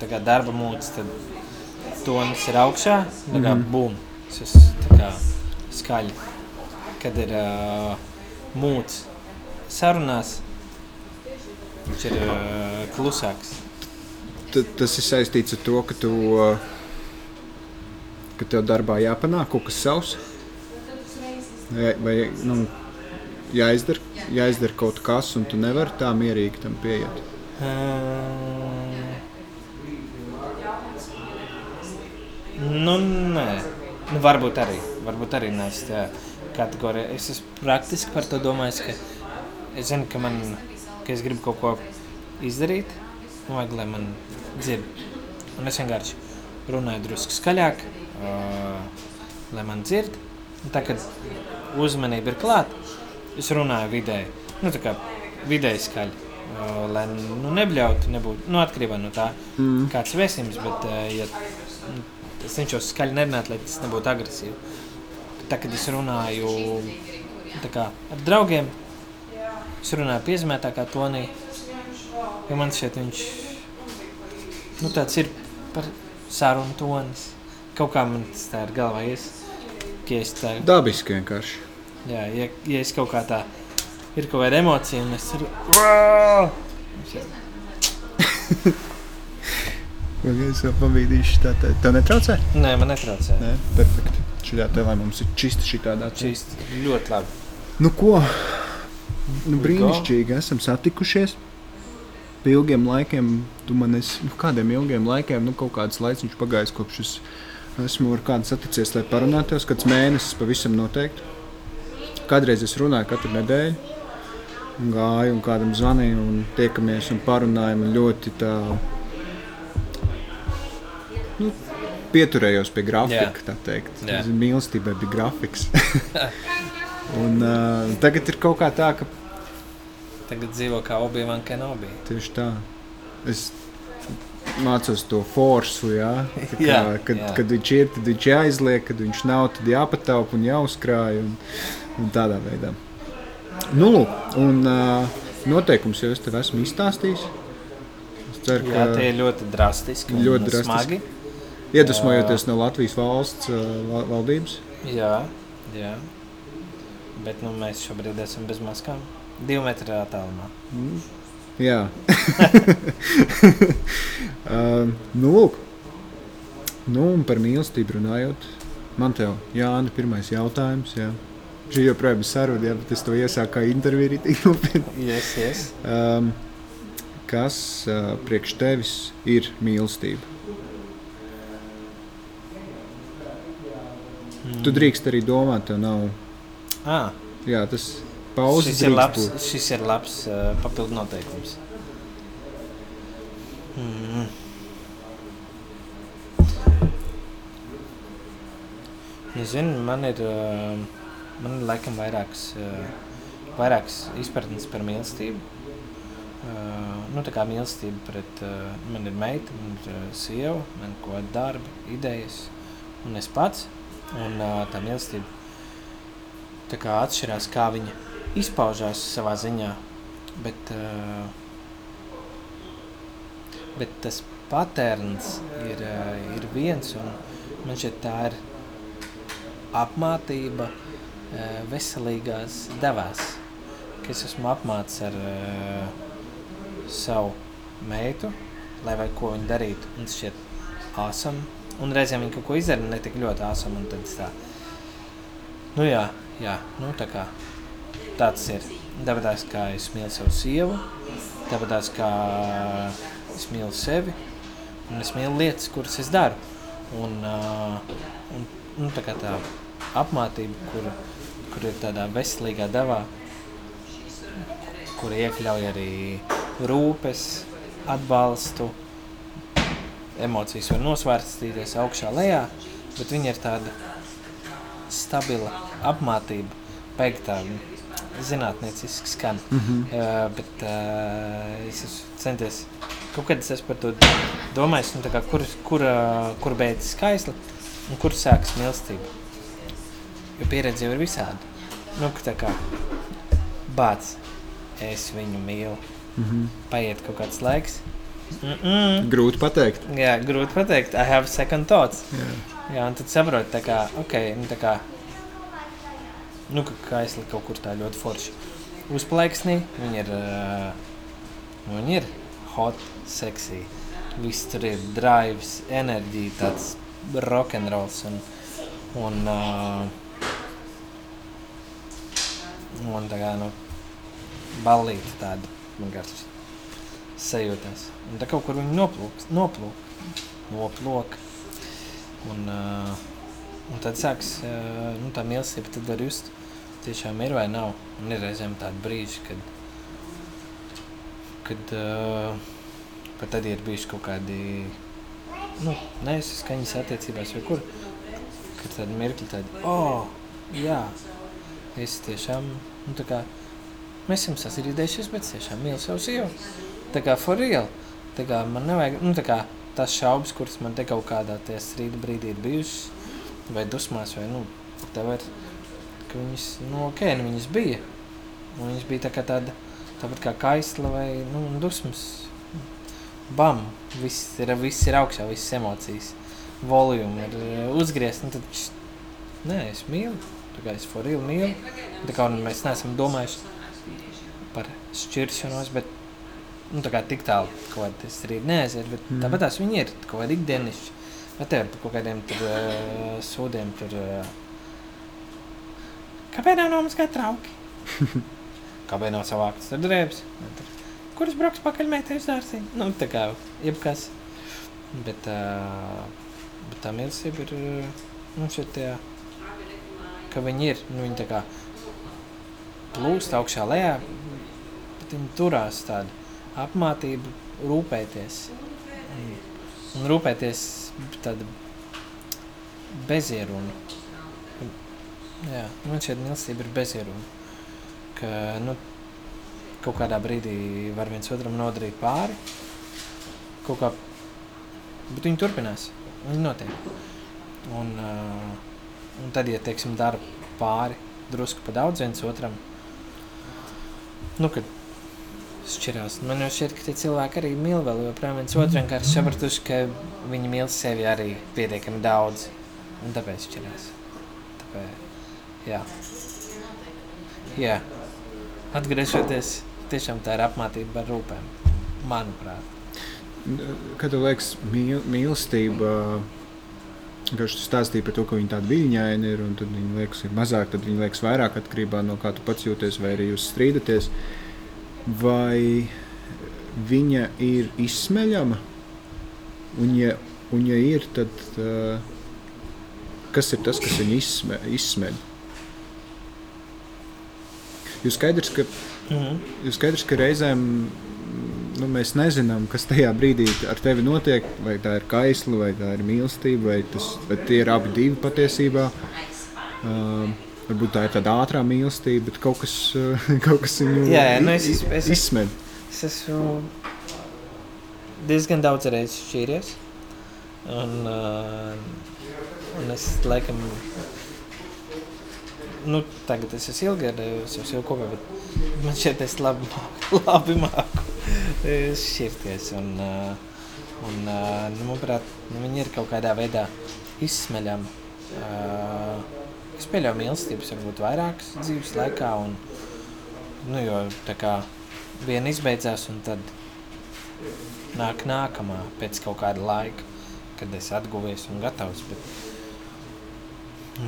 tā kā darba mūds, tad tonis ir augšā, tā kā Mhm. bum, tas ir tā kā skaļi. Kad ir uh, mūds sarunās, viņš ir uh, klusāks. T tas ir saistīts ar to, ka tu, uh, ka tev darbā jāpanāk kaut kas savs. Vai, vai nu, jāizdara, jāizdara kaut kas, un tu nevari tā mierīgi tam pieiet. Uh, nu, nē, nu, varbūt arī. Varbūt arī nes tā kategorija. Es esmu praktiski par to domājis, ka es zinu, ka man, ka es gribu kaut ko izdarīt, un vajag, lai man dzird. Un es vienkārši runāju drusku skaļāk, uh, lai man dzird. Un tā, kad uzmanība ir klāta, es runāju vidēji, nu, tā kā vidēji skaļi. Uh, lai nu, nebļautu, nebūtu nu, atkarībā no tā, Mm. kāds ir vēstījums. Bet, uh, ja nu, es cenšos skaļi nerunāt, lai tas nebūtu agresīvi. Tā, kad es runāju kā, ar draugiem, es runāju piezemētākā tonī. Jo man šeit viņš nu, tāds ir par sarunu tonis. Kaut kā man tas tā ir galvā ies. ka es tā, Dabiski vienkārši. jā, ja, ja es kaut kā tā ir kaut kāda emocija un es tur Es jau pabīdīšu tā, tā. Tev netraucē? Nē, man netraucē. Nē, perfekti. Te lai mums ir čista šitādā. Šīs ļoti labi. Nu ko? Nu, brīnišķīgi esam satikušies. Pie ilgiem laikiem, tu man esi, nu, kādiem ilgiem laikiem, nu, kaut kāds laiks viņš pagājis kopš es esmu ar kādu saticies, lai parunātos, kāds mēnesis pavisam noteikti. Kādreiz es runāju katru nedēļu, un gāju un kādam zvanīju, un tiekamies un parunājam un ļoti tā, pieturējos pie grafika, tā teikt. Jā. Mīlestībai bija grafiks. un uh, tagad ir kaut kā tā, ka Tagad dzīvo kā Obi-Wan Kenobi. Tieši tā. Es mācos to forsu, jā. Kā, Jā, kad, jā. kad viņš ir, tad viņš jāizliek, kad viņš nav, tad jāpataupa un jāuzkrāj. Un, un tādā veidā. Nu, un uh, noteikums jau es tev esmu izstāstījis. Es ceru, Jā, ka tie ir ļoti drastiski. un Ļoti drastiski. Smagi. Iedvesmojoties no Latvijas valsts uh, val- valdības. Jā, jā. Bet nu, mēs šobrīd esam bez maskām. Divu metru attālumā. Mm. Jā, uh, nu, lūk. Nu, un par mīlestību runājot, man te Jānis, pirmais jautājums. Jā. Šī joprojām ir saruna, jā, bet es to iesāku kā interviju. Yes, yes. Um, kas uh, priekš tevis ir mīlestība? Tu drīkst arī domāt, tev nav. Ah, Jā, tas pauzes šis, ir labs, būt. šis ir labs uh, papildu noteikums. Mm. Nezinu, man ir, uh, man ir laikam vairākas, uh, vairākas izpratnes par mīlestību. Uh, nu, tā kā mīlestība pret uh, man ir meita, man ir uh, sieva, man ir kāda darba, idejas, un es pats. Un tā mīlestība tā kā atšķirās, kā viņa izpaužās savā ziņā. Bet, bet tas patērns ir, ir viens, un man šķiet, tā ir apmācība uh, veselīgās devās. Ka es esmu apmācīts ar savu meitu, lai vai ko viņa darītu. Un šķiet āsam. Un reizēm viņa kaut ko izdara ne tik ļoti āsam. Un tad tā, nu jā, jā, nu tā kā tāds ir. Tāpēc, kā es mīlu savu sievu, tāpēc, kā es mīlu sevi, un es mīlu lietas, kuras es daru. Un, uh, un nu, tā kā tā apmācība, kur, kur ir tādā veselīgā devā, kur iekļauj arī rūpes, atbalstu, emocijas var nosvērstīties augšā, lejā, bet viņa ir tāda stabila apmācība, beigtā zinātnieciski skan. Mm -hmm. Uh, bet uh, es esmu centies kaut kad es esmu par to domājis, nu, kā, kur, kur, uh, kur beidzas skaisli un kur sākas mīlestība. Jo pieredze jau ir visāda. Nu, tā kā bāc, es viņu mīlu. Mm -hmm. Paiet kaut kāds laiks, Mm -mm. Grūti pateikt. Jā, grūti pateikt. I have second thoughts. Jā. Jā, un tad saproti, tā kā, ok, nu tā kā, nu, ka kaisli kaut kur tā ļoti forši uzplaiksnī. Viņi ir, uh, viņi ir hot, sexy. Viss tur ir drives, enerģija, tāds rokenrols un, un, uh, un tā kā, nu, ballīti tāda vienkārši sajūtās. Un tā kaut kur viņi noplūks, noplūk, noplūk. Un, uh, un tad sāks uh, nu, tā mīlestība, tad var just, tiešām ir vai nav. Un ir reizēm tādi brīži, kad, kad uh, pat tad ir bijuši kaut kādi nu, nesaskaņas attiecībās vai kur, kad tādi mirkļi tādi, oh, jā, es tiešām, nu tā kā, mēs esam sasirīdējušies, bet tiešām mīlu savu sievu. Tā kā for real. Tā kā man nevajag, nu tā kā tās šaubas, kuras man te kaut kādā tajā strīda brīdī ir bijušas, vai dusmās, vai, nu, whatever, ka viņas, nu, ok, nu viņas bija. Un viņas bija tā kā tāda, tāpat kā kaisla vai, nu, dusmas. Bam, viss ir, viss ir augšā, visas emocijas. Volume ir uh, uzgriezt, nu tad, nē, es mīlu. Tā kā es for real mīlu. Tā kā mēs neesam domājuši par šķiršanos, bet nu, tā kā tik tālu kaut kāda tas arī neaiziet, bet mm. tāpat tās viņi ir kaut kādi ikdienišķi. Bet te ir par kaut kādiem tur uh, sūdiem tur. Uh, kāpēc nav mums kā trauki? kāpēc nav savāktas ar drēbes? Kuras brauks pakaļ meitai uz dārziņu? Nu, tā kā jebkas. Bet, uh, bet tā mīlestība ir, nu, šeit tajā, ka viņi ir, nu, viņi tā kā plūst augšā lejā, bet viņi turās tādi apmācību, rūpēties. Un, un rūpēties tāda bezieruna. Jā, man šķiet, mīlestība ir bezieruna. Ka, nu, kaut kādā brīdī var viens otram nodarīt pāri. Kaut kā, bet viņi turpinās. Viņi notiek. Un, uh, un tad, ja teiksim, dara pāri drusku pa daudz viens otram, nu, kad šķirās. Man šķiet, ka tie cilvēki arī mīl vēl joprojām viens otru. Vienkārši sapratuši, ka viņi mīl sevi arī pietiekami daudz. Un tāpēc šķirās. Tāpēc, jā. jā. Atgriežoties, tiešām tā ir apmācība ar rūpēm. Manuprāt. Kad tu liekas mīl, mīlestība, ka tu stāstīji par to, ka viņi tādi viļņaini ir, un tad viņi liekas ir mazāk, tad viņi liekas vairāk atkarībā no kā tu pats jūties, vai arī jūs strīdaties. Uh, vai viņa ir izsmeļama? Un, ja, un ja ir, tad uh, kas ir tas, kas viņu izsme, izsmeļ? Jūs skaidrs, ka, -hmm. jūs skaidrs, ka reizēm nu, mēs nezinām, kas tajā brīdī ar tevi notiek. Vai tā ir kaisla, vai tā ir mīlestība, vai, tas, vai tie ir abi divi patiesībā. Uh, Varbūt tā ir tāda ātrā mīlestība, bet kaut kas, kaut kas viņu jā, jā, nu es, es, es, izsmeļ. Es esmu diezgan daudz reizes šķīries. Un, uh, un es laikam, nu, tagad es esmu ilgi ar savu kopā, bet man šķiet, es labi, labi māku šķirties. Un, uh, un uh, nu, manuprāt, nu, viņi ir kaut kādā veidā izsmeļami. Uh, Es pieļauju, mīlestības var būt vairākas dzīves laikā. Un, nu, jo tā kā viena izbeidzās, un tad nāk nākamā pēc kaut kāda laika, kad es atguvies un gatavs. Bet,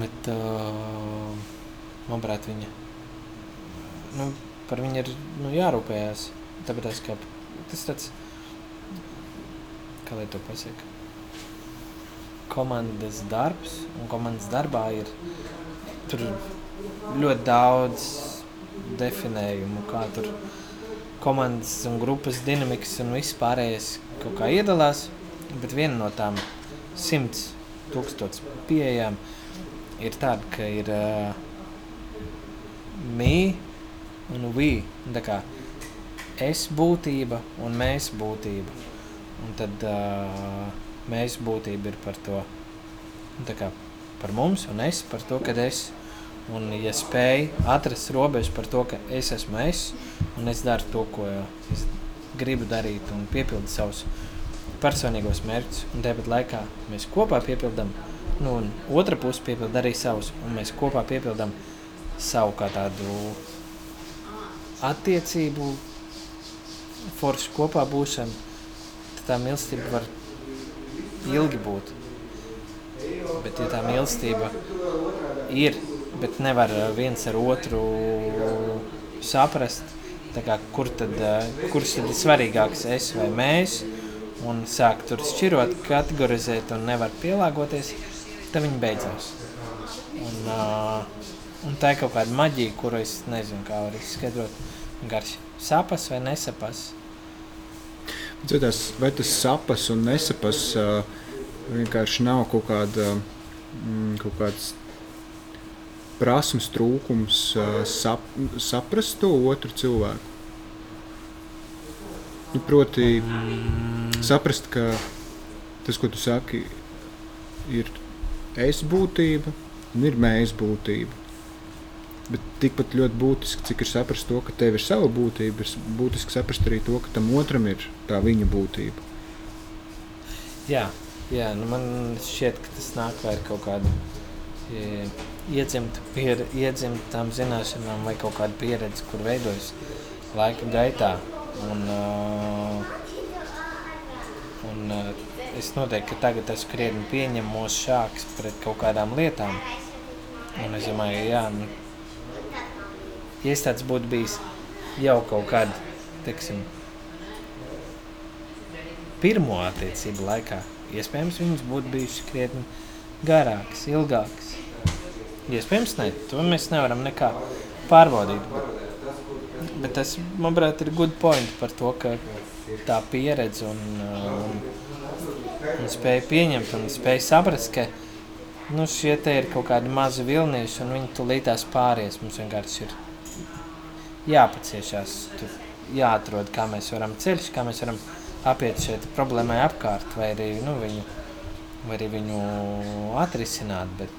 bet uh, manuprāt, viņa nu, par viņu ir nu, jārūpējas. Tāpēc, ka tas tāds, kā lai to pasaka, komandas darbs, un komandas darbā ir tur ļoti daudz definējumu, kā tur komandas un grupas dinamikas un viss pārējais kaut kā iedalās. Bet viena no tām simts tūkstotis pieejām ir tāda, ka ir uh, me un we. Tā kā es būtība un mēs būtība. Un tad uh, mēs būtība ir par to. Tā kā par mums un es par to, ka es. Un, ja spēj atrast robežu par to, ka es esmu es un es daru to, ko es gribu darīt un piepildu savus personīgos mērķus. Un tāpat laikā mēs kopā piepildām, nu, un otra puse piepilda arī savus, un mēs kopā piepildām savu kā tādu attiecību, foršu kopā būšanu. Tad tā mīlestība var ilgi būt. Bet, ja tā mīlestība ir, bet nevar viens ar otru saprast, kā, kur tad, kurš tad ir svarīgāks, es vai mēs, un sāk tur šķirot, kategorizēt un nevar pielāgoties, tad viņi beidzās. Un, uh, un tā ir kaut kāda maģija, kuru es nezinu, kā var izskaidrot. Vienkārši sapas vai nesapas. Dzirdās, vai tas sapas un nesapas uh, vienkārši nav kaut, kāda, mm, kaut kāds prasmes trūkums sap, saprast to otru cilvēku. Nu, proti, saprast, ka tas, ko tu saki, ir es būtība un ir mēs būtība. Bet tikpat ļoti būtiski, cik ir saprast to, ka tev ir sava būtība, ir būtiski saprast arī to, ka tam otram ir tā viņa būtība. Jā, jā nu man šķiet, ka tas nāk vai kaut kāda e, iedzimta, pier, iedzimtām zināšanām vai kaut kāda pieredze, kur veidojas laika gaitā. Un, uh, un, uh, es noteikti, ka tagad esmu krietni pieņemošāks pret kaut kādām lietām. Un es domāju, jā, nu, ja es tāds būtu bijis jau kaut kad, teiksim, pirmo attiecību laikā, iespējams, viņas būtu bijušas krietni garākas, ilgākas. Iespējams, ne. To mēs nevaram nekā pārbaudīt. Bet, bet tas, manuprāt, ir good point par to, ka tā pieredze un, un, un spēja pieņemt un spēja saprast, ka nu, šie te ir kaut kādi mazi vilnieši un viņi tulītās pāries. Mums vienkārši ir jāpaciešās, tur jāatrod, kā mēs varam ceļš, kā mēs varam apiet šeit problēmai apkārt, vai arī, nu, viņu, vai arī viņu atrisināt. Bet,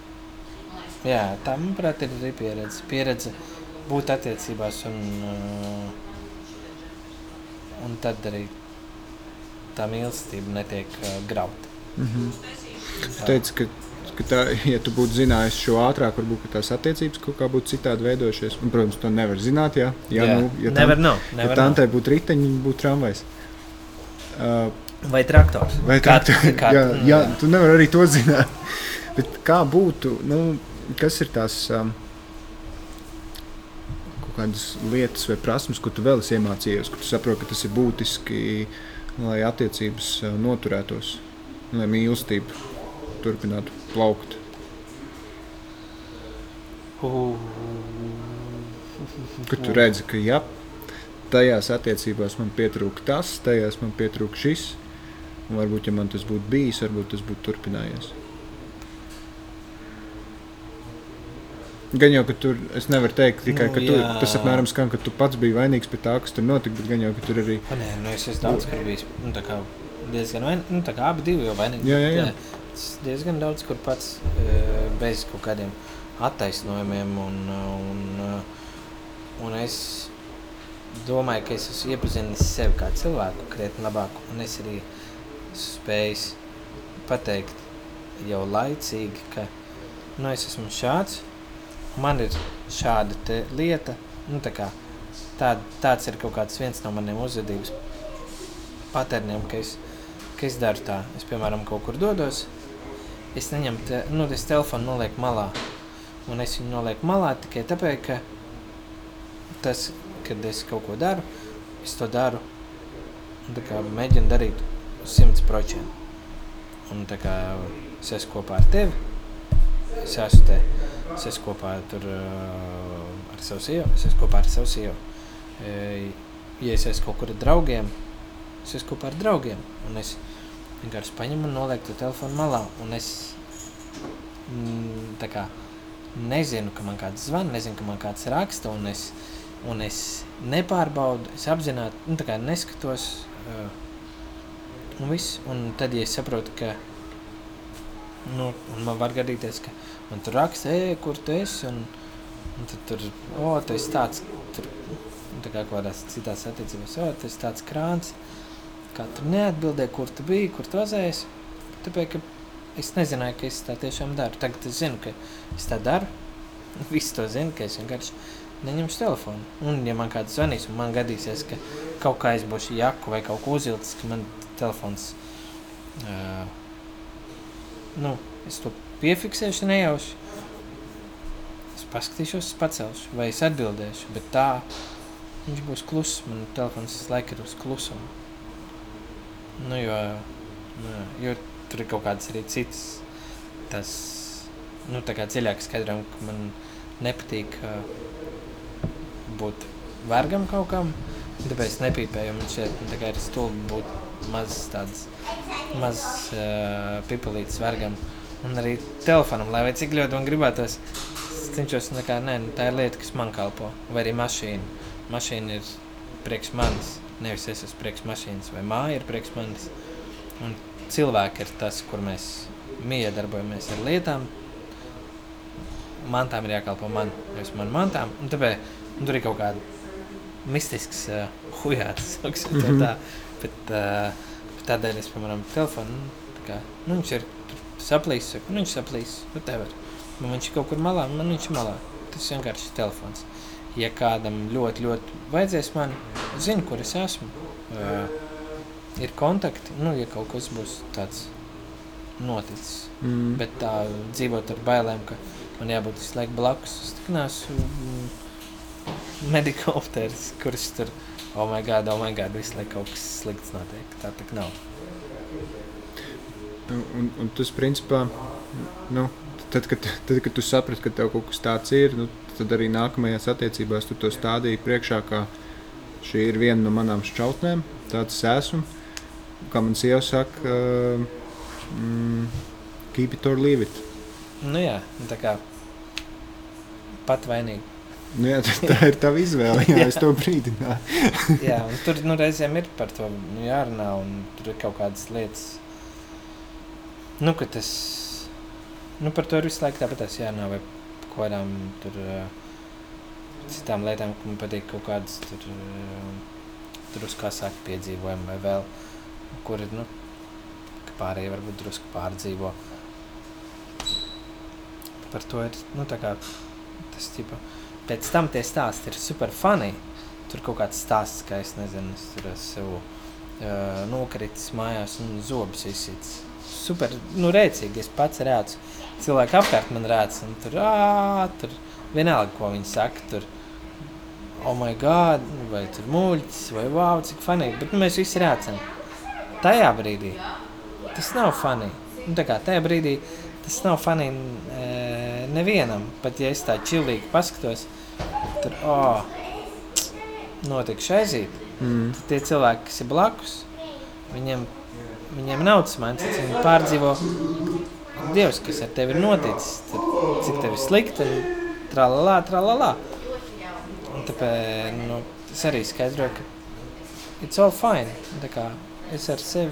jā, tā, manuprāt, ir arī pieredze. Pieredze būt attiecībās un, uh, un tad arī tā mīlestība netiek uh, grauta. Mm -hmm. Tu teici, ka ka, tā, ja tu būtu zinājis šo ātrāk, varbūt tās attiecības kaut kā būtu citādi veidojušies. Un, protams, to nevar zināt. Jā, jā, jā. Nu, ja nevar, tam, no, nevar ja tantē būtu riteņi, būtu tramvajs. Uh, vai traktors? Vai traktors? Kā, kā, jā, jā, tu nevari arī to zināt. Bet kā būtu, nu, kas ir tās um, kādas lietas vai prasmes, ko tu vēl esi iemācījies, ka tu saproti, ka tas ir būtiski, lai attiecības uh, noturētos, lai mīlestība turpinātu plaukt. Kad tu redzi, ka jā, tajās attiecībās man pietrūka tas, tajās man pietrūka šis, un varbūt, ja man tas būtu bijis, varbūt tas būtu turpinājies. Gan jau, ka tur es nevaru teikt tikai, nu, ka tu, tas apmēram skan, ka tu pats biji vainīgs pie tā, kas tur notika, bet gan jau, ka tur arī. Nē, nu es esmu daudz, kur bijis, nu tā kā diezgan vainīgs, nu tā kā abi divi jau vainīgi. Jā, jā, jā. pats diezgan daudz, kur pats e, bez kaut kādiem attaisnojumiem. Un, un, un es domāju, ka es esmu iepazinis sevi kā cilvēku krietni labāk. Un es arī spēju pateikt jau laicīgi, ka nu, es esmu šāds, man ir šāda lieta. Nu, tā kā, tā, tāds ir kaut kāds viens no maniem uzvedības paterniem, ka es, ka es daru tā. Es, piemēram, kaut kur dodos, es neņemu, te, nu, es telefonu nolieku malā. Un es viņu nolieku malā tikai tāpēc, ka tas, kad es kaut ko daru, es to daru un tā kā mēģinu darīt uz simts procentu. Un tā kā es esmu kopā ar tevi, es esmu te, es esmu kopā tur uh, ar savu sievu, es esmu kopā ar savu sievu. Ja es esmu kaut kur ar draugiem, es esmu kopā ar draugiem, un es vienkārši paņemu un nolieku to telefonu malā. Un es mm, kā, nezinu, ka man kāds zvana, nezinu, ka man kāds raksta, un es, un es nepārbaudu, es apzināti nu, neskatos. Uh, un, viss, un tad, ja es saprotu, ka nu, man var gadīties, ka man tur raksta, e, kur tu esi, un, un tad tur, o, tu esi tāds, tur tā kā kādās citās attiecībās, o, tas tāds krāns, kā tur neatbildēja, kur tu biji, kur tu vazējies. Tāpēc, ka es nezināju, ka es tā tiešām daru. Tagad es zinu, ka es tā daru. Visi to zina, ka es vienkārši neņemšu telefonu. Un, ja man kāds zvanīs, un man gadīsies, ka kaut kā aizbūšu jaku vai kaut ko uzvilcis, ka man telefons, uh, nu, es to piefiksēšu nejauši. Es paskatīšos, es pacelšu, vai es atbildēšu, bet tā viņš būs kluss. Man telefons laika ir uz klusumu. Nu, jo, nu, jo tur ir kaut kādas arī citas tas, nu, tā kā dziļāk skaidrojumi, ka man nepatīk uh, būt vergam kaut kam, tāpēc nepīpēju, man šeit tā kā ir stulbi būt maz tāds, maz uh, pipelītis vergam. Un arī telefonam, lai vai cik ļoti man gribētos, es cenšos, nu, kā, nē, nu, tā ir lieta, kas man kalpo, vai arī mašīna. Mašīna ir priekš manis, nevis es esmu priekš mašīnas, vai māja ir priekš manis. Un cilvēki ir tas, kur mēs miedarbojamies ar lietām. Mantām ir jākalpo man, nevis man mantām. Un tāpēc un tur ir kaut kāda mistisks uh, hujāts, sauksim to tā. Bet, uh, tādēļ es, piemēram, telefonu, nu, tā kā, nu, viņš ir saplīs, saku, nu, viņš saplīs, nu, tev ir. Man viņš ir kaut kur malā, man viņš ir malā. Tas vienkārši ir telefons. Ja kādam ļoti, ļoti vajadzēs man, zinu, kur es esmu. Uh, ir kontakti, nu, ja kaut kas būs tāds noticis. Mm. Bet tā dzīvot ar bailēm, ka man jābūt visu laiku blakus, es tik neesmu mm, medikopters, kurš tur, oh my god, oh my god, visu laiku kaut kas slikts notiek. Tā tak nav. Un, un, un tas, principā, nu, tad, kad, tad, kad tu saprati, ka tev kaut kas tāds ir, nu, tad arī nākamajās attiecībās tu to stādīji priekšā, kā šī ir viena no manām šķautnēm, tāds es esmu. Kā man sieva saka, uh, mm, keep it or leave it. Nu jā, tā kā pat vainīgi. Nu, jā, tā, tā ir tava izvēle, jā, es to brīdināju. jā, tur nu, reizēm ir par to nu, jārunā, un tur ir kaut kādas lietas, nu, ka tas, nu, par to ir visu laiku tāpat jārunā, vai kaut kādām tur uh, citām lietām, ka man patīk kaut kādas tur, uh, drusku saka piedzīvojumi vai vēl, kur ir, nu, pārējie varbūt drusku pārdzīvo. Par to ir, nu, tā kā tas, tipa, pēc tam tie stāsti ir super funny. Tur kaut kāds stāsts, ka es nezinu, es tur esmu uh, nokritis mājās un zobus izsits. Super, nu, rēcīgi, es pats rēcu. Cilvēki apkārt man rēc, un tur, ā, tur vienalga, ko viņi saka, tur, oh my god, vai tur muļķis, vai wow, cik fanīgi, bet nu, mēs visi rēcam. Tajā brīdī tas nav funny. Nu, tā kā tajā brīdī tas nav funny e, nevienam, pat ja es tā čilīgi paskatos, tur, oh, notiek šaizīt. Mm. Tad tie cilvēki, kas ir blakus, viņiem, viņiem nav tas mindset, viņi pārdzīvo Dievs, kas ar tevi ir noticis, tad, cik tev ir slikti, tralalā, tralalā. Un tāpēc, nu, es arī skaidroju, ka it's all fine. Tā kā es ar sevi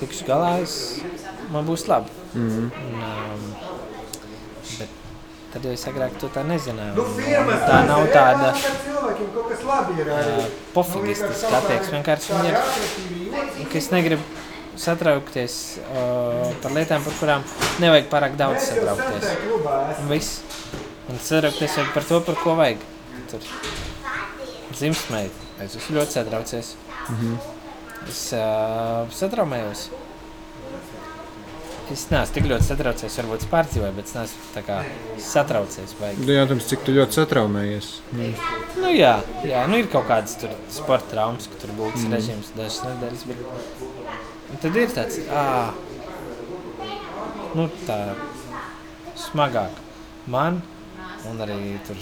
tikšu galā, es, man būs labi. Mm. Un, um, tad jau es agrāk to tā nezināju. Un, un tā nav tāda cilvēkiem kaut kas labi ir. uh, pofigistiska attieksme. Vienkārši viņi ir, ka es negribu satraukties uh, par lietām, par kurām nevajag pārāk daudz satraukties. Un viss. Un satraukties vajag par to, par ko vajag. Tur dzimstmeita. Es esmu ļoti satraucies. Mm -hmm. Es uh, satraumējos. Es neesmu tik ļoti satraucies, varbūt es pārdzīvoju, bet es neesmu satraucies. Nu, Jautājums, cik ļoti satraumējies? Mm. Nu, jā, jā, nu ir kaut kādas sporta traumas, ka tur būs Mm. režīms dažas nedēļas. Bet tad ir tāds, ah, nu, tā smagāk man un arī tur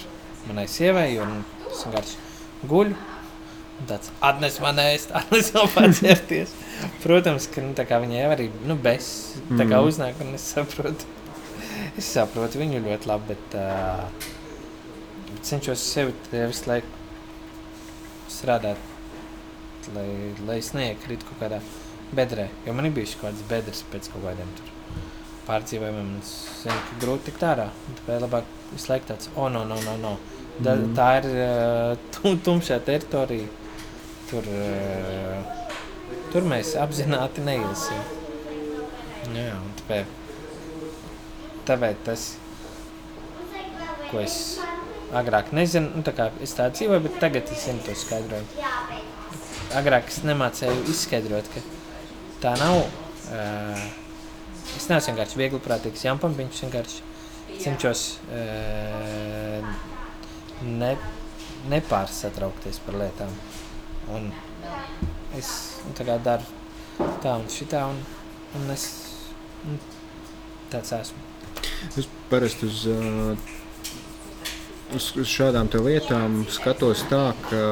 manai sievai, jo nu, es vienkārši guļu. Tāds atnes man ēst, atnes vēl pats ērties. Protams, ka nu, viņai jau arī nu, bez tā kā Mhm. uznāk, un es saprotu. Es saprotu viņu ļoti labi, bet uh, cenšos sevi visu laiku strādāt, lai, lai es neiekrītu kaut kādā bedrē. Jo man ir bijušas kaut kādas bedres pēc kaut kādiem tur pārdzīvojumiem. un Es zinu, ka grūti tikt ārā. Tāpēc labāk visu laiku tāds, oh, no, no, no, no. Da, Mhm. Tā ir uh, tum, tumšā teritorija. Tur, uh, tur mēs apzināti neiesim. Jā, tāpēc, tāpēc tas, ko es agrāk nezinu, nu, tā kā es tā dzīvoju, bet tagad es zinu to skaidrojumu. Agrāk es nemācēju izskaidrot, ka tā nav. Uh, es neesmu vienkārši viegli prātīgs jampampiņš, vienkārši cenšos uh, ne, nepārsatraukties par lietām. Un es tā kā daru tā un šitā, un, un es nu, tāds esmu. Es parasti uz, uh, uz, uz šādām lietām skatos tā, ka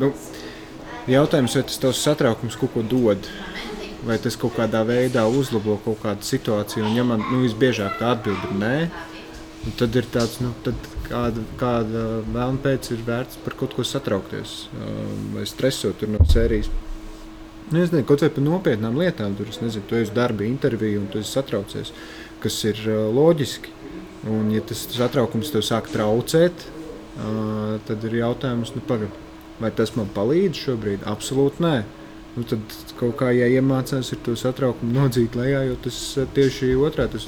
nu, jautājums, vai tas tavs satraukums kaut ko dod, vai tas kaut kādā veidā uzlabo kaut kādu situāciju. Un, ja man nu, visbiežāk tā atbild ir nē, un tad ir tāds, nu, tad kāda, kāda vēlme pēc ir vērts par kaut ko satraukties um, vai stresot no sērijas. Nu, es nezinu, kaut vai par nopietnām lietām. Tur, es nezinu, tu esi darba intervijā un tu esi satraucies, kas ir uh, loģiski. Un, ja tas satraukums tev sāk traucēt, uh, tad ir jautājums, nu, paga, vai tas man palīdz šobrīd? Absolūti nē. Nu, tad kaut kā jāiemācās ir to satraukumu nodzīt lejā, jo tas uh, tieši otrā tas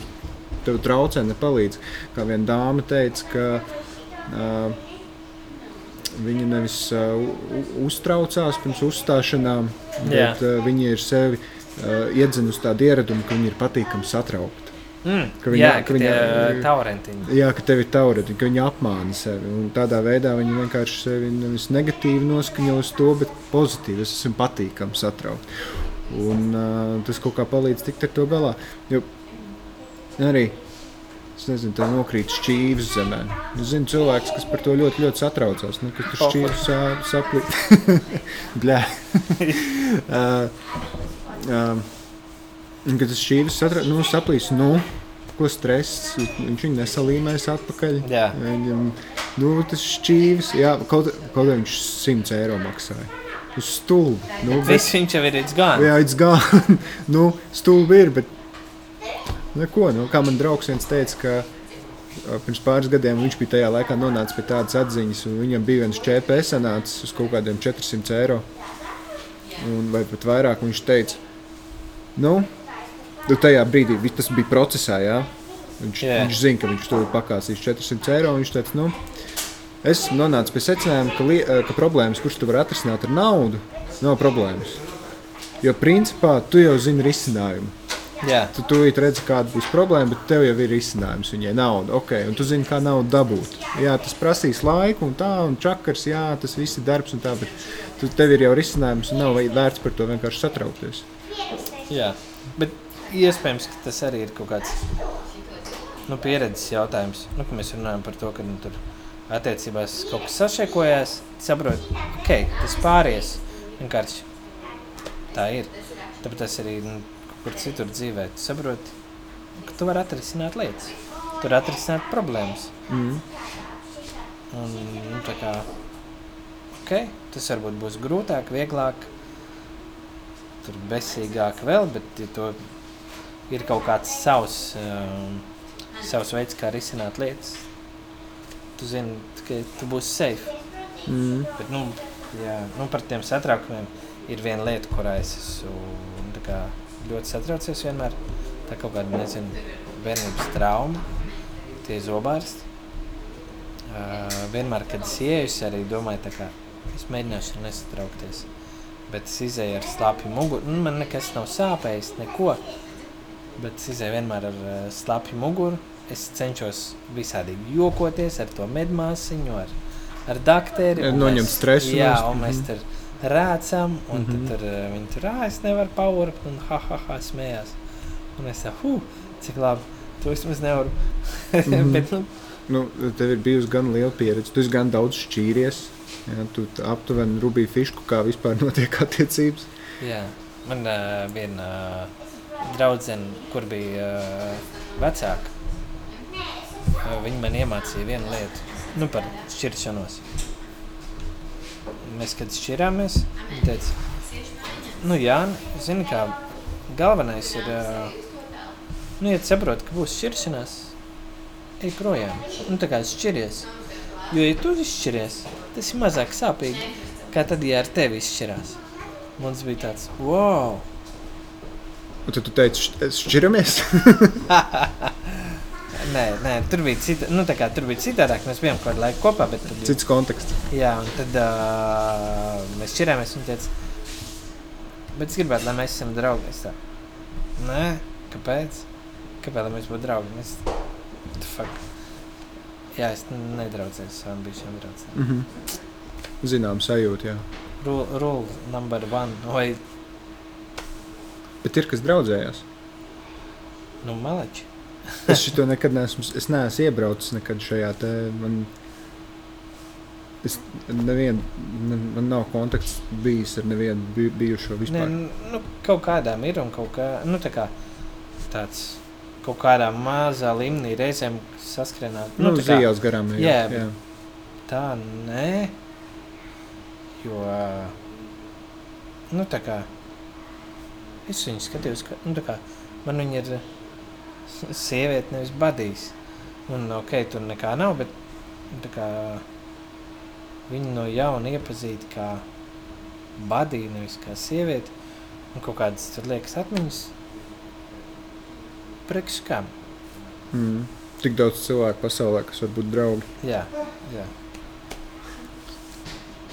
tev traucē, nepalīdz. Kā viena dāma teica, ka uh, viņa nevis uh, uztraucās pirms uzstāšanām, bet uh, viņa ir sevi uh, iedzinusi tādu ieradumu, ka viņa ir patīkami satraukta. Mm, Ka viņa- jā, ka viņa- viņa taurentiņi. Jā, ka tev ir taurēta, ka viņa apmāna sevi. Un tādā veidā viņa vienkārši sevi nevis negatīvi noskaņo uz to, bet pozitīvi. Es esmu patīkami satraukts. Un uh, tas kaut kā palīdz tikt ar to galā. Jo arī es nezinu, tā nokrīt šķīvis zemē. Es zinu cilvēks, kas par to ļoti, ļoti satraucās. Nu, kas tur šķīvis sā- saplīt. Bļā. uh, uh, kad tas šķīvis satra- nu, saplīs, nu, ko stress, viņš viņu nesalīmēs atpakaļ. Jā. Viņam, nu, tas šķīvis, jā, kaut, kaut kā viņš 100 eiro maksāja. Uz stulbi. Nu, bet, Viss viņš jau ir izgājis. jā, it's gone. nu, stulbi ir, bet neko. Nu, kā man draugs viens teica, ka pirms pāris gadiem viņš bija tajā laikā nonācis pie tādas atziņas, un viņam bija viens ČPS sanācis uz kaut kādiem 400 eiro. Un, vai pat vairāk viņš teica, nu, nu tajā brīdī tas bija procesā, jā. Viņš, yeah. viņš zina, ka viņš to pakāsīs 400 eiro. Viņš teica, nu, es nonācu pie secinājuma, ka, li, ka problēmas, kuras tu vari atrisināt ar naudu, nav problēmas. Jo principā tu jau zini risinājumu. Jā, Tu tūlīt redzi, kāda būs problēma, bet tev jau ir risinājums. Viņai nauda, ok, un tu zini, kā naudu dabūt. Jā, tas prasīs laiku, un tā, un čakars, jā, tas viss ir darbs, un tā, bet tu, tev ir jau risinājums, un nav vērts par to vienkārši satraukties. jā. Bet iespējams, ka tas arī ir kaut kāds nu, pieredzes jautājums. Nu, mēs runājam par to, ka nu, tur attiecībās kaut kas sašēkojās. Saprot, ok, tas pāries. Vienkārši tā ir. Tāpēc tas arī nu, kur citur dzīvē. Tu saproti, ka tu vari atrisināt lietas. Tu vari atrisināt problēmas. Mm. Un, nu, tā kā, okay, tas varbūt būs grūtāk, vieglāk, tur besīgāk vēl, bet ja to ir kaut kāds savs, um, savs veids, kā risināt lietas. Tu zini, ka tu būsi safe. Mm. Bet, nu, jā, nu, par tiem satraukumiem ir viena lieta, kurā es esmu tā kā, ļoti satraucies vienmēr. Tā kaut kāda, nezinu, bērnības trauma, tie zobārsti. Uh, vienmēr, kad es ieeju, arī domāju, tā kā es mēģināšu nesatraukties. Bet es izēju ar slāpju muguru. Nu, man nekas nav sāpējis, neko. Bet es izēju vienmēr ar uh, slāpju muguru. Es cenšos visādi jokoties ar to medmāsiņu, ar, ar dakteri. un Noņemt stresu Jā, un mēs mhm. tur rācām, un mm. -hmm. tur viņi tur, es nevaru paurbt, un ha, ha, ha, smējās. Un es huh, cik labi, to es maz nevaru. Mm. -hmm. Bet, nu, Nu, tev ir bijusi gan liela pieredze, tu esi gan daudz šķīries. Jā, tu aptuveni rubīji fišku, kā vispār notiek attiecības. jā, man uh, viena uh, draudzene, kur bija uh, vecāka, uh, viņa man iemācīja vienu lietu, nu par šķiršanos. Mēs, kad šķirāmies, viņa teica, nu jā, zini kā, galvenais ir, nu, ja tu saproti, ka būs šķiršanās, ej projām. Nu, tā kā šķiries. Jo, ja tu izšķiries, tas ir mazāk sāpīgi, kā tad, ja ar tevi izšķirās. Mums bija tāds, wow! Un tad tu teici, "Šķ- šķiramies. Nē, nē, tur bija cita, nu, tā kā tur bija citādāk. Mēs bijām kaut kādu laiku kopā, bet tad, Cits konteksts. jā, un tad uh, mēs šķirāmies un teica, bet es gribētu, lai mēs esam draugi. Es tā, nē, kāpēc? Kāpēc, lai mēs būtu draugi? Mēs, the fuck? Jā, es nedraudzēju ar savām bijušām draudzēm. Mm -hmm. Zinām, sajūta, jā. Rule, rule number one, vai, Bet ir kas draudzējās. nu, maleči. Es šo nekad neesmu, es neesmu iebraucis nekad šajā te. Man, es nevien, man, man nav kontakts bijis ar nevienu bi- bijušo vispār. nu, kaut kādām ir un kaut kā, nu, tā kā tāds, kaut kādā mazā līmenī reizēm saskrienāt. Nu, tā nu, kā- Zījās garām. Jā, Jā, jā. Tā nē, jo nu, tā kā es viņu skatījos, ka nu, tā kā, man viņa ir sieviete, nevis badījis. Un ok, tur nekā nav, bet kā, viņu no jauna iepazīt kā badīju, nevis kā sievieti. Un kaut kādas tur liekas atmiņas. Priekš kam? Mm. Tik daudz cilvēku pasaulē, kas var būt draugi. Jā, jā.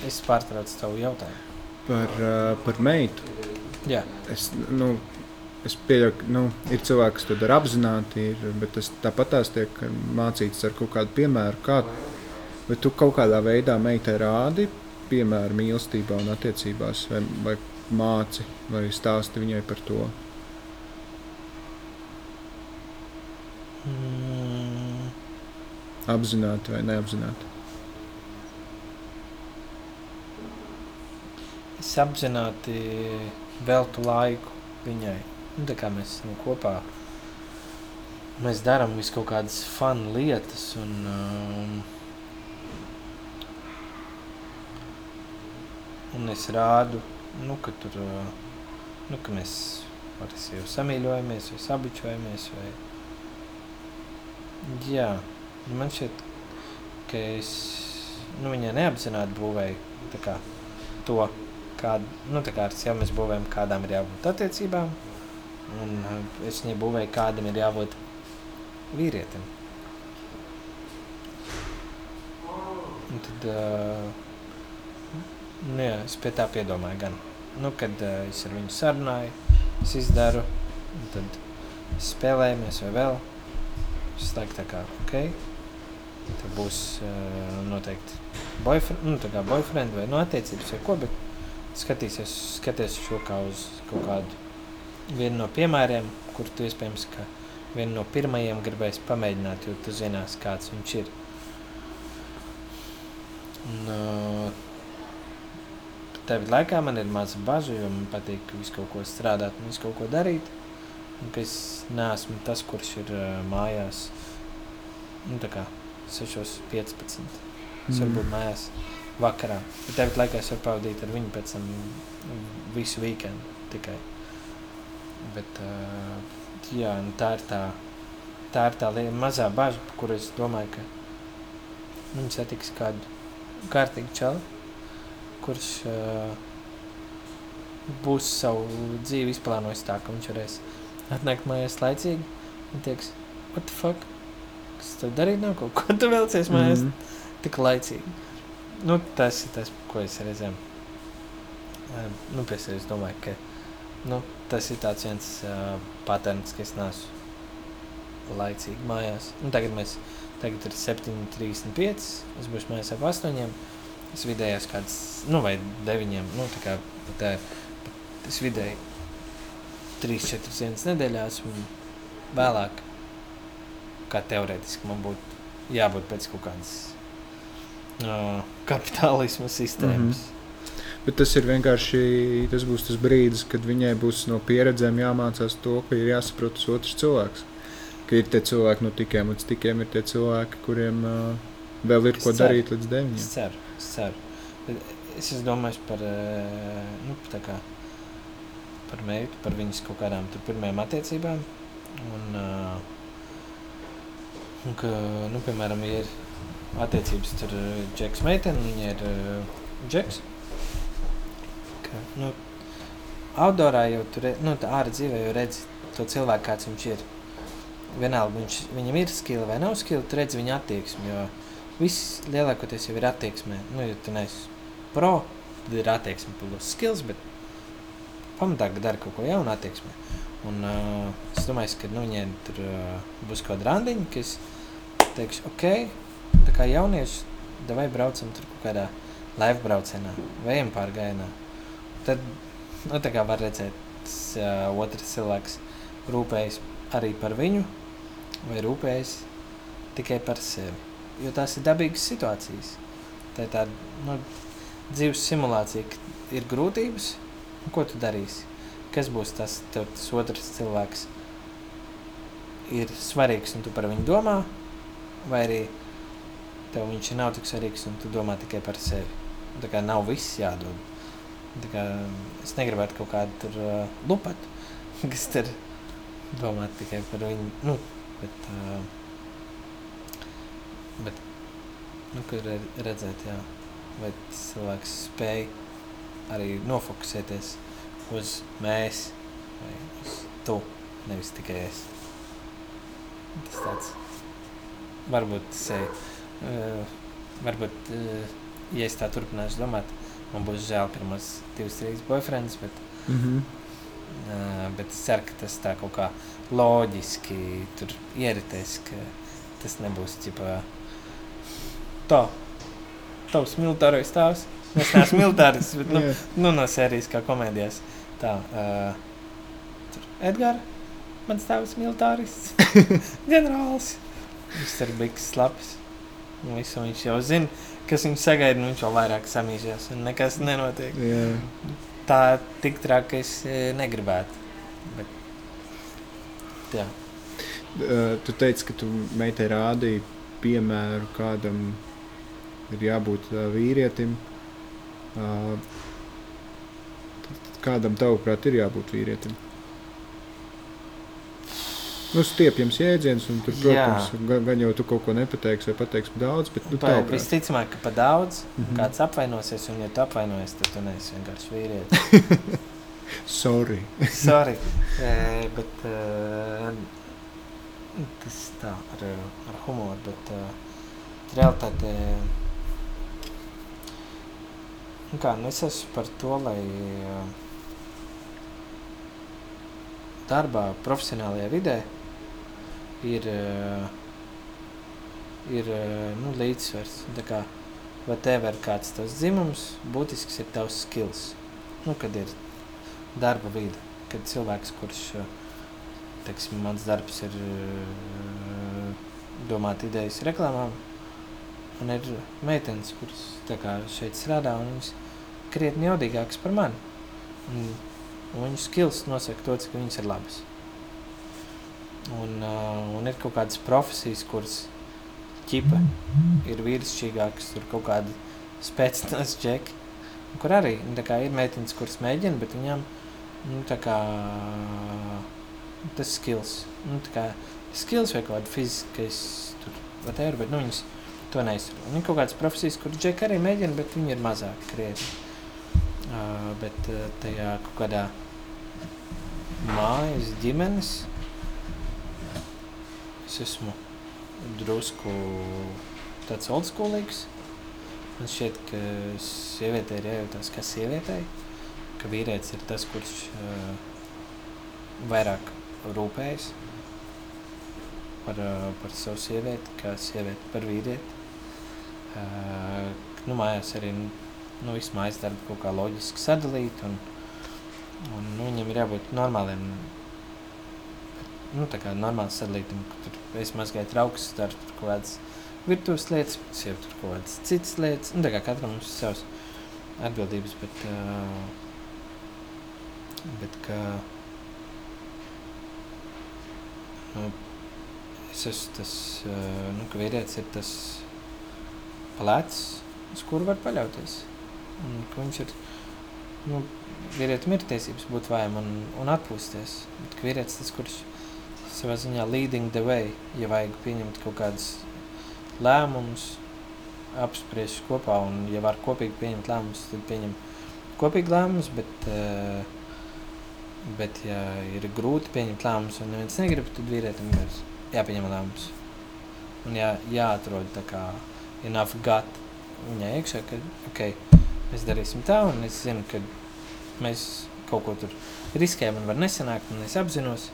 Es pārtraucu tavu jautājumu. Par, uh, par meitu. Jā, Es, nu, es pieļauju, ka nu, ir cilvēki, kas to dara apzināti, ir, bet tas tāpat tās tiek mācīts ar kaut kādu piemēru. Kā, vai tu kaut kādā veidā meitai rādi piemēru mīlestībā un attiecībās, vai, vai māci, vai stāsti viņai par to? mm, Apzināti vai neapzināti. es apzināti veltu laiku viņai. Nu, tā kā mēs esam kopā, mēs darām visu kaut kādas fanu lietas. Un, um, un es rādu, nu, ka, tur, uh, nu, ka mēs jau samīļojamies, vai sabučojamies. Vai... Jā, nu, man šķiet, ka es nu, viņai neapzināti būvēju kā, to, kāda, nu, tā kā sevi mēs būvējam, kādām ir jābūt attiecībām. Un uh, es viņai būvēju, kādam ir jābūt vīrietim. Un tad, uh, nu, jā, es pie tā piedomāju gan. Nu, kad uh, es ar viņu sarunāju, es izdaru, tad spēlējamies vai vēl. Es laiku tā kā, ok, tad būs uh, noteikti boyfriend, nu, boyfriend vai no attiecības vai ko, bet skatīsies, skaties šo kā uz kaut kādu vienu no piemēriem, kur tu iespējams, ka vienu no pirmajiem gribēs pamēģināt, jo tu zinās, kāds viņš ir. Un, uh, Tev laikā man ir maza bažas, jo man patīk visu kaut ko strādāt un visu kaut ko darīt. Un ka es neesmu tas, kurš ir uh, mājās nu, tā kā 6.15. Es varu būt mājās vakarā. Bet tev laikā es varu pavadīt ar viņu pēc tam visu weekendu tikai. Bet uh, jā, nu tā ir tā, tā ir tā liela mazā bažas, par kuru es domāju, ka viņi satiks kādu kārtīgu čalu, kurš uh, būs savu dzīvi izplānojis tā, ka viņš varēs atnākt mājās laicīgi un teiks, what the fuck? Kas tev darīt nav kaut ko? Tu vēlcies mājās Mhm. tik laicīgi. Nu, tas ir tas, ko es reizēm um, nu, pie sevis domāju, ka nu, tas ir tāds viens uh, patērns, ka es neesmu laicīgi mājās. Un tagad mēs tagad ir 7.35, es būšu mājās ap 8. Es vidējās kāds, nu, vai 9. Nu, tā kā tā. Es vidēji 3-4 dienas nedēļā esmu vēlāk, kā teorētiski man būtu jābūt pēc kaut kādas uh, kapitālisma sistēmas. Mm Bet tas ir vienkārši tas tas brīdis, kad viņai būs no pieredzēm jāmācās to, ka ir jāsaprot tas otrs cilvēks. Ka ir tie cilvēki no tikiem līdz tikiem, ir tie cilvēki, kuriem uh, vēl ir Es ko ceru. darīt līdz deviņiem. Es ceru, es ceru. Es esmu domājis par, nu, kā, par meitu, par viņas kaut kādām pirmajām attiecībām. Un, uh, Un ka, nu, piemēram, ir attiecības tur uh, džeks meitene, viņa ir uh, džeks. Ka, nu, outdoorā jau tur, nu, tā ārā dzīvē jau redzi to cilvēku, kāds viņš ir. Vienalga, viņš, viņam ir skila vai nav skila, tu redzi viņa attieksmi, jo viss lielākoties jau ir attieksmē. Nu, ja tu neesi pro, tad ir attieksme plus skills, bet pamatā dara kaut ko jaunu attieksmē. Un uh, es domāju, ka nu, viņiem tur uh, būs kaut kāda randiņa, kas teiks, ok, tā kā jaunieši, vai braucam tur kaut kādā laiva braucienā, ejam pārgājienā. Tad, nu, var redzēt, uh, otrs cilvēks rūpējas arī par viņu, vai rūpējas tikai par sevi. Jo tās ir dabīgas situācijas. Tā ir tāda nu, dzīves simulācija, ka ir grūtības, un ko tu darīsi? Kas būs tas, tev, tas otrs cilvēks? Ir svarīgs, un tu par viņu domā, vai arī tev viņš nav tik svarīgs, un tu domā tikai par sevi. Tā kā nav viss jādod. Es negribētu kaut kādu tur uh, lupatu, kas tur domā tikai par viņu. Nu, bet, uh, bet nu, kur re- redzēt, jā, vai cilvēks spēj arī nofokusēties uz mēs vai uz tu, nevis tikai es. Tas tāds varbūt ir. Uh, varbūt, uh, ja es tā turpināšu domāt, man būs žēl pirmos divas, trīs boyfriends, bet, Mm -hmm. uh, bet es ceru, ka tas tā kaut kā loģiski tur ieritēs, ka tas nebūs ķipā tā. Tavs militārais tēvs. Es neesmu militāris, bet nu, Jā. nu, no sērijas kā komēdijās. Tā, uh, tur Edgars, mans tēvs militārists, ģenerālis. Viņš ir bijis slapjš. Visu viņš jau zina, kas viņu sagaida, un viņš vēl vairāk samīžās. Un nekas nenotiek. Jā. Tā tik ka es e, negribētu. Bet, jā, Uh, tu teici, ka tu meitai rādīji piemēru, kādam ir jābūt uh, vīrietim. Kādam tavuprāt ir jābūt vīrietim? Nu, stiepjams jēdziens, un tur, protams, gan, gan jau tu kaut ko nepateiksi vai pateiksi daudz, bet nu, pa, tavuprāt. visticamāk, ka pa daudz mm. -hmm. kāds apvainosies, un ja tu apvainojies, tad tu neesi vienkārši vīrietis. Sorry. Sorry. e, bet e, tas tā ar, ar humoru, bet e, realitāte. Nu kā, nu es esmu par to, lai e, darbā, profesionālajā vidē ir, e, ir e, nu, līdzsvars. Kā, vai tev ir kāds tavs dzimums, būtisks ir tavs skills. Nu, kad ir darba vide, kad cilvēks, kurš, eh, teiksim, mans darbs ir eh, domāt idejas reklāmām, un ir meitenes, kuras tā kā šeit strādā, un viņas krietni jaudīgākas par mani. Un, un viņu skills nosaka to, cik viņas ir labas. Un, uh, un ir kaut kādas profesijas, kuras ķipa ir vīrišķīgākas, tur kaut kādi spēcināts džeki, kur arī nu, kā ir meitenes, kuras mēģina, bet viņām nu, kā, tas skills, nu, kā skills vai kaut kāda fiziskais, tur, whatever, bet nu, viņas to neiztur. Un ir kaut kādas profesijas, kur džeki arī mēģina, bet viņi ir mazāk krietni. Uh, bet uh, tajā kaut kādā mājas ģimenes es esmu drusku tāds oldschoolīgs. Man šķiet, ka sievietei ir jājūtas kā sievietei, ka vīrietis ir tas, kurš uh, vairāk rūpējas par, uh, par savu sievieti, kā sievieti par vīrieti. Uh, nu, mājās arī nu, visu mājas darbu kaut kā loģiski sadalīt, un, un nu, viņam ir jābūt normāliem, nu, tā kā normāls sadalītam, ka tur es mazgāju trauks, daru tur kaut kādas virtuves lietas, sieva tur kaut kādas citas lietas, nu, tā kā katram mums ir savs atbildības, bet, uh, bet ka, nu, es esmu tas, uh, nu, ka vīrietis ir tas plecs, uz kuru var paļauties. Un, ka viņš ir, nu, vīrietim ir tiesības būt vājam un, un atpūsties, bet ka vīrietis tas, kurš savā ziņā leading the way, ja vajag pieņemt kaut kādus lēmumus, apspriest kopā, un ja var kopīgi pieņemt lēmumus, tad pieņem kopīgi lēmumus, bet, uh, bet ja ir grūti pieņemt lēmumus, un neviens negrib, tad vīrietim ir jāpieņem lēmums. Un jā, jāatrod tā kā enough gut viņai iekšā, ka, ok, mēs darīsim tā, un es zinu, ka mēs kaut ko tur riskējam un var nesanākt, un es apzinos,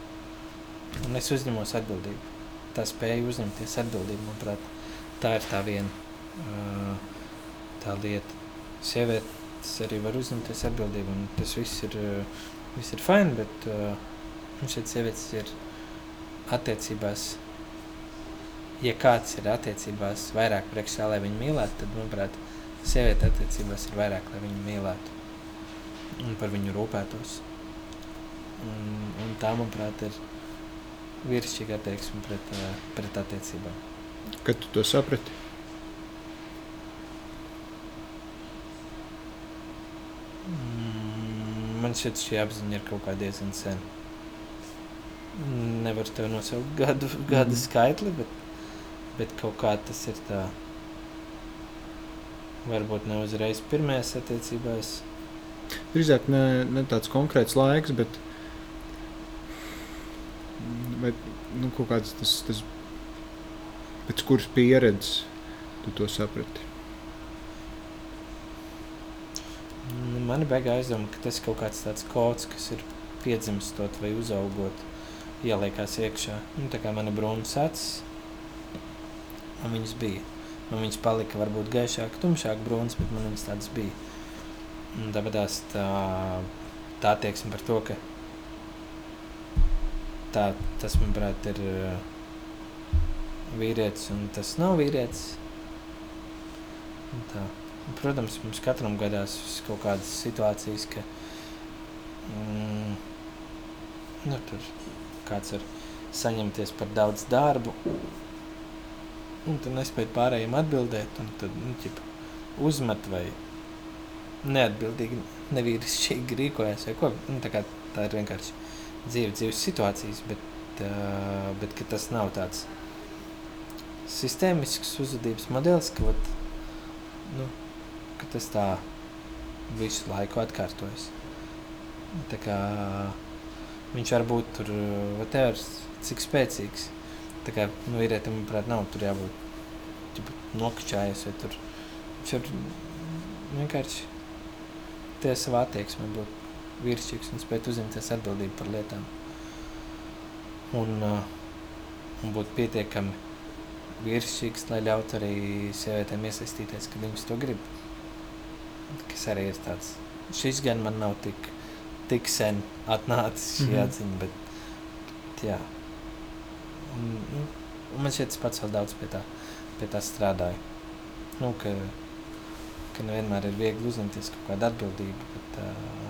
un es uzņemos atbildību. Tā spēja uzņemties atbildību, manuprāt, tā ir tā viena tā lieta. Sievietes arī var uzņemties atbildību, un tas viss ir, viss ir fine, bet uh, šeit sievietes ir attiecībās, ja kāds ir attiecībās vairāk priekšā, lai viņu mīlētu, tad, manuprāt, sieviete attiecībās ir vairāk, lai viņu mīlētu un par viņu rūpētos. Un, un tā, manuprāt, ir vīrišķīga attieksme pret, uh, pret attiecībām. Kad tu to saprati? Mm, man šķiet, šī apziņa ir kaut kā diezgan sen. Nevaru tev nosaukt gadu, gadu mm. skaitli, bet, bet kaut kā tas ir tā. Varbūt ne uzreiz pirmajās attiecībās. Drīzāk ne, ne tāds konkrēts laiks, bet, bet nu, kaut kāds tas, tas pēc kuras pieredzes tu to saprati. Nu, man ir baigā aizdomā, ka tas kaut kāds tāds kods, kas ir piedzimstot vai uzaugot, ieliekās iekšā. Nu, tā kā mana brūnas acis, man viņas bija. Man viņas palika varbūt gaišāk, tumšāk brūnas, bet man viņas tādas bija. Un tāpēc tā, tā attieksme par to, ka tā, tas, manuprāt, ir vīrietis un tas nav vīrietis. Tā. Protams, mums katram gadās kaut kādas situācijas, ka mm, nu, tur kāds var saņemties par daudz darbu, un tu nespēji pārējiem atbildēt, un tad nu, ķip, uzmet vai neatbildīgi, nevīrišķīgi rīkojas. Vai ko. Nu, tā, tā ir vienkārši dzīve, dzīves situācijas, bet, uh, bet tas nav tāds sistēmisks uzvedības modelis, ka, vat, nu, ka tas tā visu laiku atkārtojas. Tā kā viņš var būt tur, whatever, cik spēcīgs. Tā kā nu, vīrietim, manuprāt, nav tur jābūt nokačājies vai tur. Viņš var vienkārši tie savā attieksmē būt vīrišķīgs un spēt uzņemties atbildību par lietām. Un, uh, un būt pietiekami vīrišķīgs, lai ļautu arī sievietēm iesaistīties, kad viņas to grib. Kas arī ir tāds. Šis gan man nav tik, tik sen atnācis šī mm -hmm. atziņa, bet, jā. Un, nu, un man šķiet, es pats vēl daudz pie tā, pie tā strādāju. Nu, ka, ka nevienmēr ir viegli uzņemties kaut kādu atbildību, bet, uh,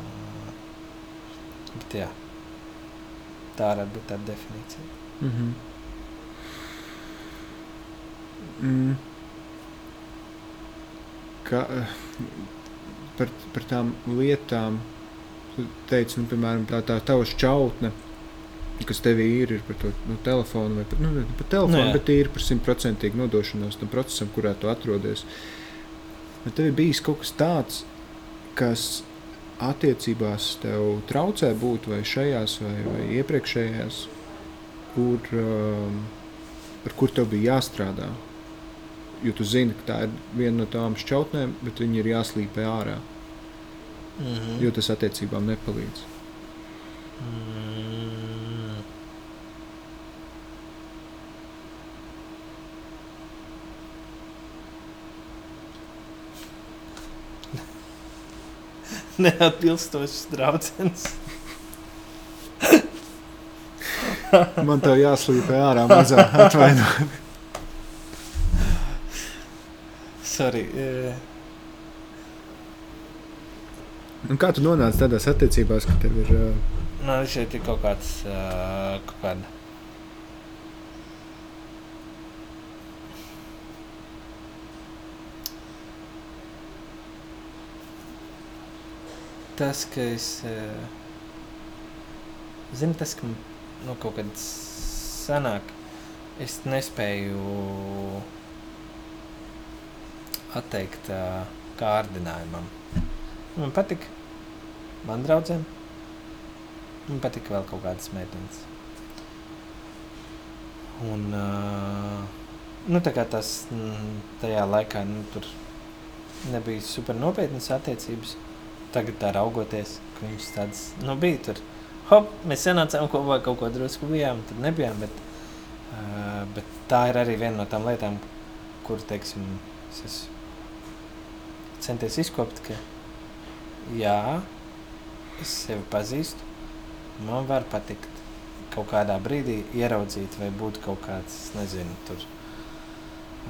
bet jā. Tā varētu būt tāda definīcija. Mm -hmm. Mm. Ka, par, par tām lietām, teicu, nu, piemēram, tā, tā tava šķautne, kas tev ir, ir par to nu, telefonu, vai par, nu, par telefonu, nu, bet ir par simtprocentīgu nodošanos tam procesam, kurā tu atrodies. Vai tev ir bijis kaut kas tāds, kas attiecībās tev traucē būt vai šajās vai, vai iepriekšējās, kur, um, ar kur tev bija jāstrādā? jo tu zini, ka tā ir viena no tām šķautnēm, bet viņi ir jāslīpē ārā. Mm -hmm. Jo tas attiecībām nepalīdz. Mm. Neatbilstošs draugs. Man te jāslīpē ārā mazā atvainojumā. Sorry. Uh... Un kā tu nonāci tādās attiecībās, ka tev ir? Uh... Nu, šeit ir kaut kāds uh, kaut kāda. Tas, ka es uh, zinu, tas, ka nu, kaut kāds sanāk, es nespēju atteikt uh, kārdinājumam. Man patīk, man draudzēm, man patīk vēl kaut kādas meitenes. Un, uh, nu, tā kā tas mm, tajā laikā nu, tur nebija super nopietnas attiecības, tagad tā raugoties, ka viņš tāds, nu, bija tur. Hop, mēs sanācām kopā kaut ko drusku bijām, tad nebijām, bet, uh, bet tā ir arī viena no tām lietām, kur, teiksim, es esmu centies izkopt, ka jā, es sevi pazīstu, man var patikt kaut kādā brīdī ieraudzīt vai būt kaut kāds, nezinu, tur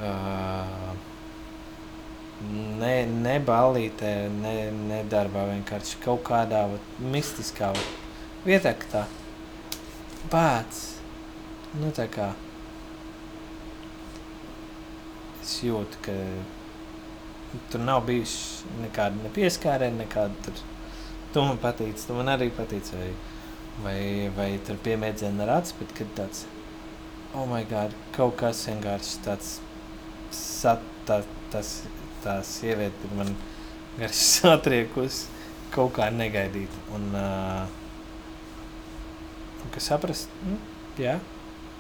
uh, ne, ne ballītē, ne, ne darbā, vienkārši kaut kādā vat, mistiskā vat, vietā, ka tā pats, nu tā kā es jūtu, ka tur nav bijuši nekāda ne pieskāriena, nekāda tur. Tu man patīc, tu man arī patīc, vai, vai, vai tur piemēdzēna ar acis, bet kad tāds, oh my god, kaut kas vienkārši tāds, sat, tā, tas, tā sieviete man garš satriekus, kaut kā negaidīt. Un, uh, un ka saprast, nu, jā,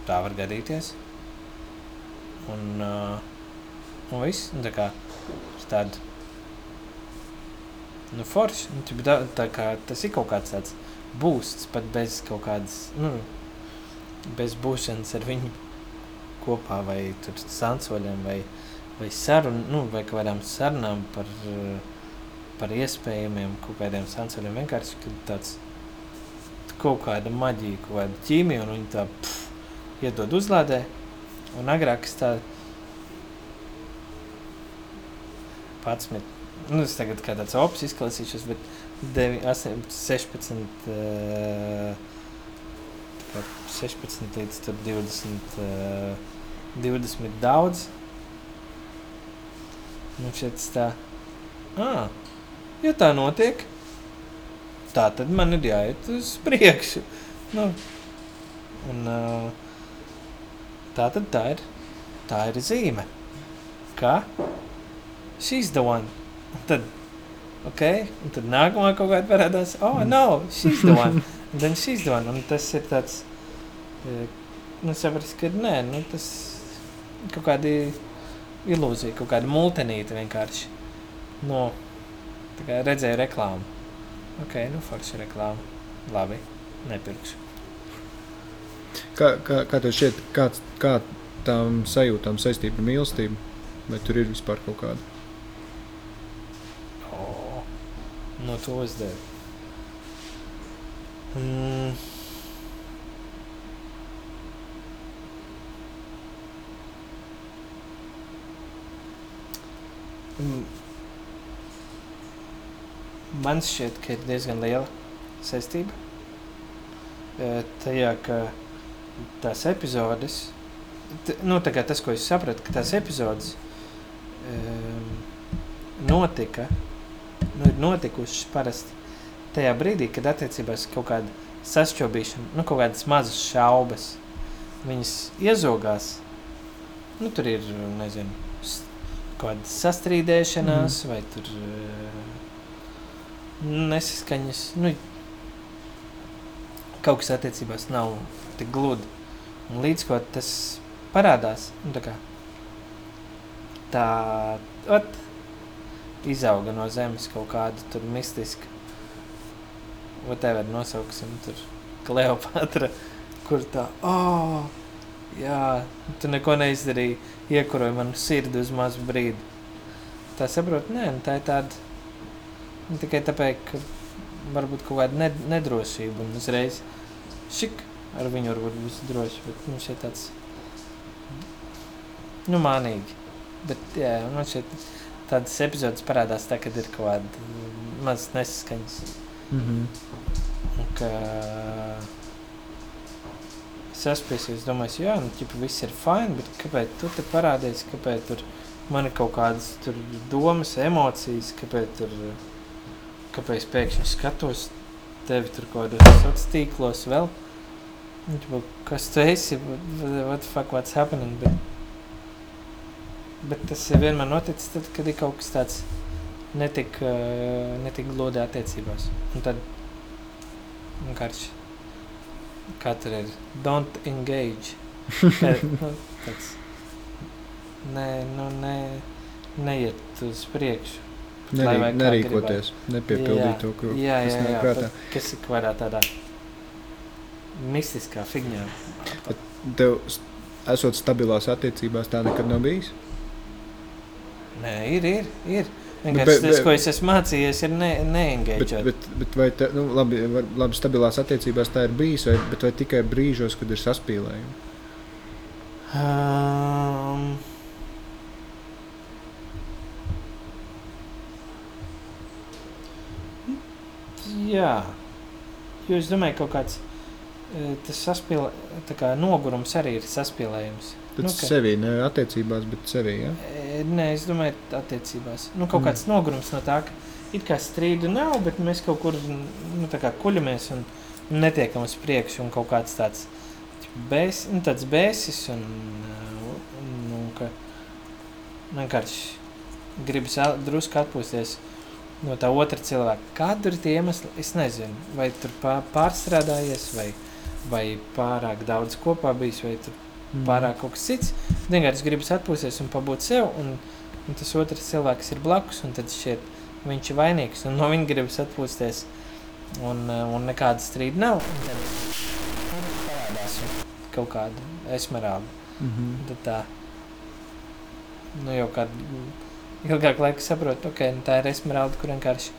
tā var gadīties. Un, uh, un viss, un tā kā, tāda nu, forša. Nu, tā, tā kā, tas ir kaut kāds tāds būsts, pat bez kaut kādas, nu, bez būšanas ar viņu kopā, vai tur sansoļiem, vai, vai sarunu, nu, vai kādām sarunām par, par iespējamiem kaut kādiem sansoļiem. Vienkārši, tāds kaut kāda maģija, kaut kāda ķīmija, un viņi tā pff, iedod uzlādē, un agrāk es tā 11. Nu, es tagad kā tāds opis izklausīšos, bet 9, 8, 16, uh, 16 līdz 20, uh, 20 daudz. Nu, šeit tā, ah, ja tā notiek, tā tad man ir jāiet uz priekšu. Nu, un uh, tā tad tā ir, tā ir zīme, ka she's the one. Un tad, ok, un tad nākamā kaut kāda parādās, oh, no, she's the one. Un then she's the one. Un tas ir tāds, nu, saprast, ka nē, nu, tas kaut kādi ilūzija, kaut kāda multenīta vienkārši. No, tā kā redzēju reklāmu. Ok, nu, forši reklāma. Labi, nepirkšu. Kā, kā, kā tev šķiet, kā, kā tām sajūtām saistība ar mīlestību? Vai tur ir vispār kaut kāda? no to uzdevi. Mm. Man šķiet, ka ir diezgan liela saistība e, tajā, ka tās epizodes, nu, tas, ko es sapratu, ka tās epizodes um, notika nu, ir notikušas parasti tajā brīdī, kad attiecībās kaut kāda sašķobīšana, nu, kaut kādas mazas šaubas, viņas iezogās, nu, tur ir, nezinu, kāda sastrīdēšanās mm. vai tur uh, nesaskaņas, nu, kaut kas attiecībās nav tik gludi. Un līdz ko tas parādās, nu, tā kā tā, ot, izauga no zemes kaut kāda tur mistiska, whatever nosauksim tur Kleopatra, kur tā, oh, jā, tu neko neizdarīji, iekuroji manu sirdi uz mazu brīdi. Tā saprot, nē, nu, tā ir tāda, nu, tikai tāpēc, ka varbūt kaut kāda ned nedrošība un uzreiz šik ar viņu varbūt būs droši, bet nu šeit tāds, nu mānīgi. Bet, jā, man šeit tādas epizodes parādās tā, kad ir kaut kāda mazas nesaskaņas. Mm -hmm. Un ka es esmu piesījis, domāju, jā, nu, ķipa, viss ir fine, bet kāpēc tu te parādies, kāpēc tur man ir kaut kādas tur domas, emocijas, kāpēc tur, kāpēc pēkšņi skatos tevi tur kaut kādos sociālos tīklos vēl. Nu, tipo, Kas tu esi? What the fuck, what's happening? Bet, bet tas ir vienmēr noticis tad, kad ir kaut kas tāds netik, uh, netik glodi attiecībās. Un tad vienkārši tur ir don't engage. Ka, nu, tāds, ne, nu, ne, neiet uz priekšu. Nerī, nerīkoties, nepiepildīt Jā, to, ko, jā, jā, jā, pat Kas ir kaut kādā tādā mistiskā figņā. Tev, s- esot stabilās attiecībās, tā nekad nav bijis. Nē, ir, ir. ir. Vienkārši bet- tas, bet- ko es esmu mācījies, ir ne, Bet, neengagēt. bet, bet vai te, nu, labi, var, labi, stabilās attiecībās tā ir bijis, vai, bet vai tikai brīžos, kad ir saspīlējumi? Um, jā, jo es domāju, ka kaut kāds eh, tas saspīlē, tā kā nogurums arī ir saspīlējums. Nu, nu, ka- sevī, ne attiecībās, bet sevī. Ja? E, Nē, es domāju, attiecībās. Nu, kaut Mm. kāds nogurums no tā, ka it kā strīdu nav, bet mēs kaut kur nu, kuļamies un netiekam uz priekšu. Un kaut kāds tāds bēs, nu, tāds bēsis un, uh, un, un ka vienkārši gribas drusku atpūsties no tā otra cilvēka. Kāda ir tie iemesli? Es nezinu, vai tur pā- pārstrādājies, vai, vai pārāk daudz kopā bijis, vai tur Mm. Pārāk kaut kas cits. Vienkārši gribas atpūsties un pabūt sev, un, un tas otrs cilvēks ir blakus, un tad šķiet, viņš ir vainīgs, un no viņa gribas atpūsties, un, uh, un nekāda strīda nav. Un tad parādās kaut kāda esmerāda. Mhm. Tad tā, nu jau kādu ilgāku laiku saprotu, ok, nu tā ir esmerāda, kur vienkārši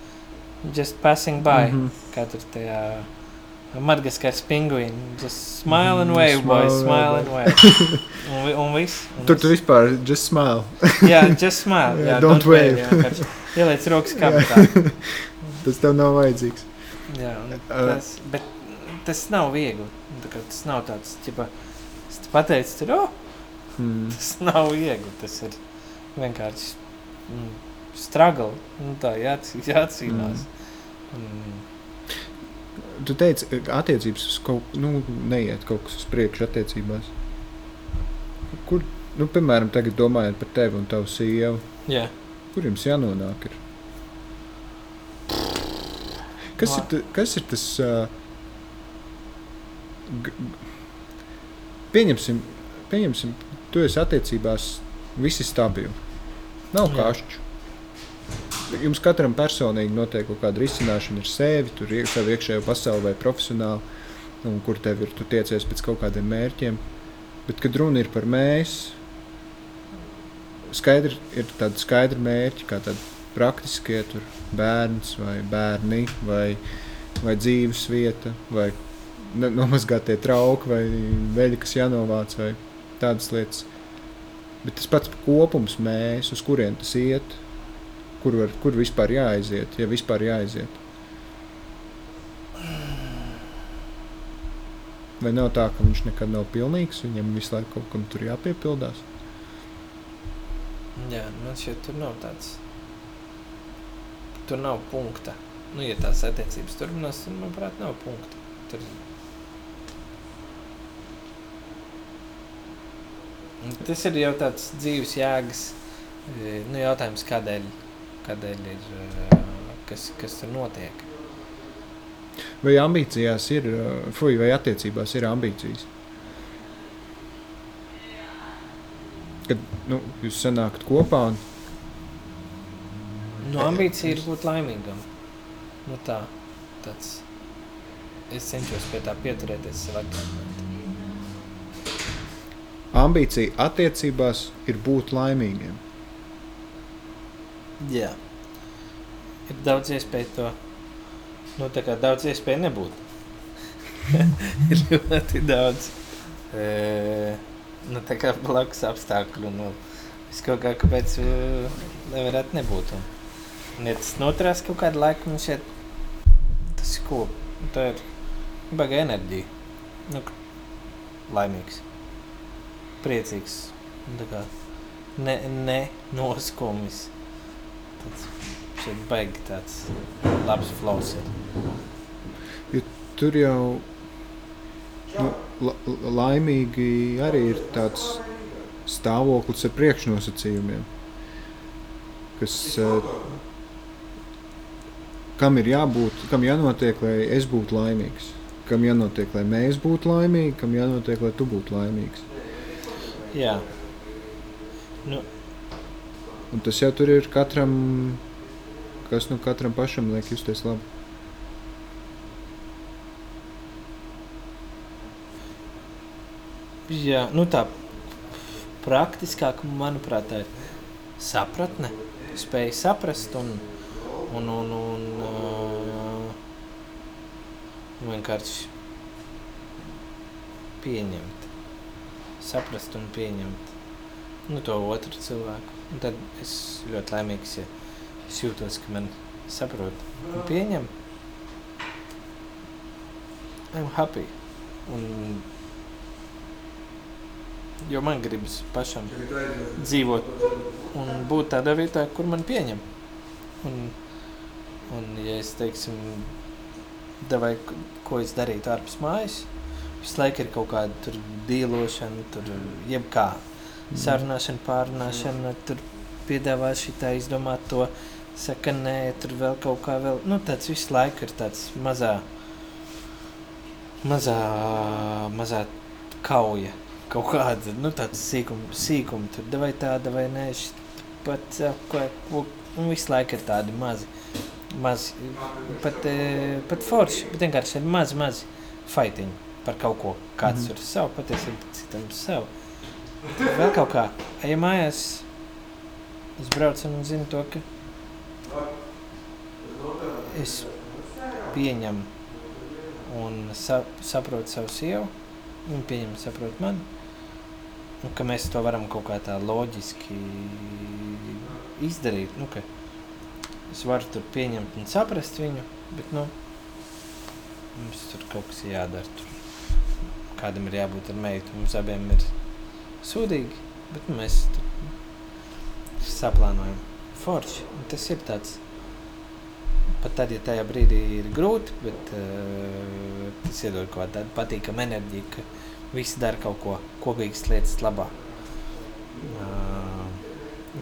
just passing by, mm -hmm. Kā tur tajā Madagaskars pingvīni. Just smile and wave, boys, smile, smile wave. and wave. un, vi- un viss. un Tur viss. tu vispār just smile. Jā, just smile. Yeah, Jā, don't wave. jā, vienkārši Ieliec rokas kabatā. Tas tev nav vajadzīgs. Jā, un Uh, tas, bet tas nav viegli. Tā kā Tas nav tāds, ķipa, es te pateicu, tur, oh, Mm. tas nav viegli. Tas ir vienkārši mm, struggle. Nu, tā jāc, jācīnās. Mm. Tu teici, ka attiecības kaut nu, neiet kaut kas uz priekšu attiecībās. Kur, nu, piemēram, tagad domājot par tevi un tavu sievu, Jā, kur jums jānonāk? Ir? Kas, Nu, ir, kas ir tas? Uh, pieņemsim, pieņemsim, tu esi attiecībās, visi stabili. Nav Jā. kašķu. Jums katram personīgi notiek kaut kāda risināšana ar sevi, tur ir savu iekšējo pasauli vai profesionāli, un kur tev ir, tu tiecies pēc kaut kādiem mērķiem. Bet, kad runa ir par mēs, skaidri, ir tādi skaidri mērķi, kā tādi praktiskie, tur bērns vai bērni, vai, vai dzīves vieta, vai nomazgātie trauki, vai veļi, kas jānovāc, vai tādas lietas. Bet tas pats kopums, mēs, uz kurien tas iet, kur, var, kur vispār jāaiziet, ja vispār jāaiziet. Vai nav tā, ka viņš nekad nav pilnīgs, viņam visu laiku kaut kam tur jāpiepildās? jā man šķiet, tur nav tāds. Tur nav punkta. Nu, ja tās attiecības turpinās, tad, manuprāt, nav punkta. Tur... Tas ir jau tāds dzīves jēgas e, nu, jautājums, kādēļ, kādēļ ir, e, kas, kas tur notiek. Vai ambīcijās ir, uh, fuj, vai attiecībās ir ambīcijas? Kad nu, jūs sanākat kopā un Nu, ambīcija ir būt laimīgam. Nu, tā, tāds. Es cenšos pie tā pieturēties sev atgādināt. ambīcija attiecībās ir būt laimīgiem. Jā. Ir daudz iespēju to. Nu, tā kā daudz iespēju nebūt. ir ļoti daudz. E, nu, tā kā blakus apstākļu. Nu, es kaut kā kāpēc nevarētu nebūt. Un, un ja tas noturās kaut kādu laiku, man šķiet, tas ir ko. Tā ir baga enerģija. Nu, laimīgs. Priecīgs. Tā kā ne, ne noskumis. Šeit baigi tāds labs flows ir. Tur jau nu, la, laimīgi arī ir tāds stāvoklis ar priekšnosacījumiem, kas, uh, kam ir jābūt, kam jānotiek, lai es būtu laimīgs, kam jānotiek, lai mēs būtu laimīgi, kam jānotiek, lai tu būtu laimīgs. Jā. Nu, Un tas jau tur ir katram, kas nu katram pašam liek justies labi. jā, nu tā praktiskāk, manuprāt, tā ir sapratne, spēja saprast un, un, un, un uh, vienkārši pieņemt. Saprast un pieņemt nu, to otru cilvēku. Un tad es ļoti laimīgs, ja es jūtos, ka man saprot un pieņem. I'm happy. Un, jo man gribas pašam dzīvot un būt tādā vietā, kur man pieņem. Un, un ja es, teiksim, davai, ko es darītu ārpus mājas, visu laiku ir kaut kāda tur dīlošana, tur jebkā sarunāšana, pārunāšana, tur piedāvā šitā izdomāt to, saka nē, tur vēl kaut kā vēl, nu tāds visu laiku ir tāds mazā, mazā, mazā kauja, kaut kāda, nu tāds sīkumi, sīkumi tur, vai tāda vai nē, šit, pat, ko, ko, un visu laiku ir tādi mazi, mazi, pat, pat forši, bet vienkārši ir mazi, mazi faitiņi par kaut ko, kāds mm -hmm. ir savu, patiesībā citam savu. Vēl kaut kā, ejam mājās, es braucu un zinu to, ka es pieņemu un sa saprotu savu sievu, un pieņem saprot mani, un ka mēs to varam kaut kā tā loģiski izdarīt, nu, ka es varu tur pieņemt un saprast viņu, bet, nu, mums tur kaut kas jādara. Tur. Kādam ir jābūt ar meitu, mums abiem ir sūdīgi, bet nu, mēs saplānojam forši. Tas ir tāds, pat tad, ja tajā brīdī ir grūti, bet uh, tas iedod kaut tādu patīkamu enerģiju, ka visi dara kaut ko kopīgas lietas labā. Uh,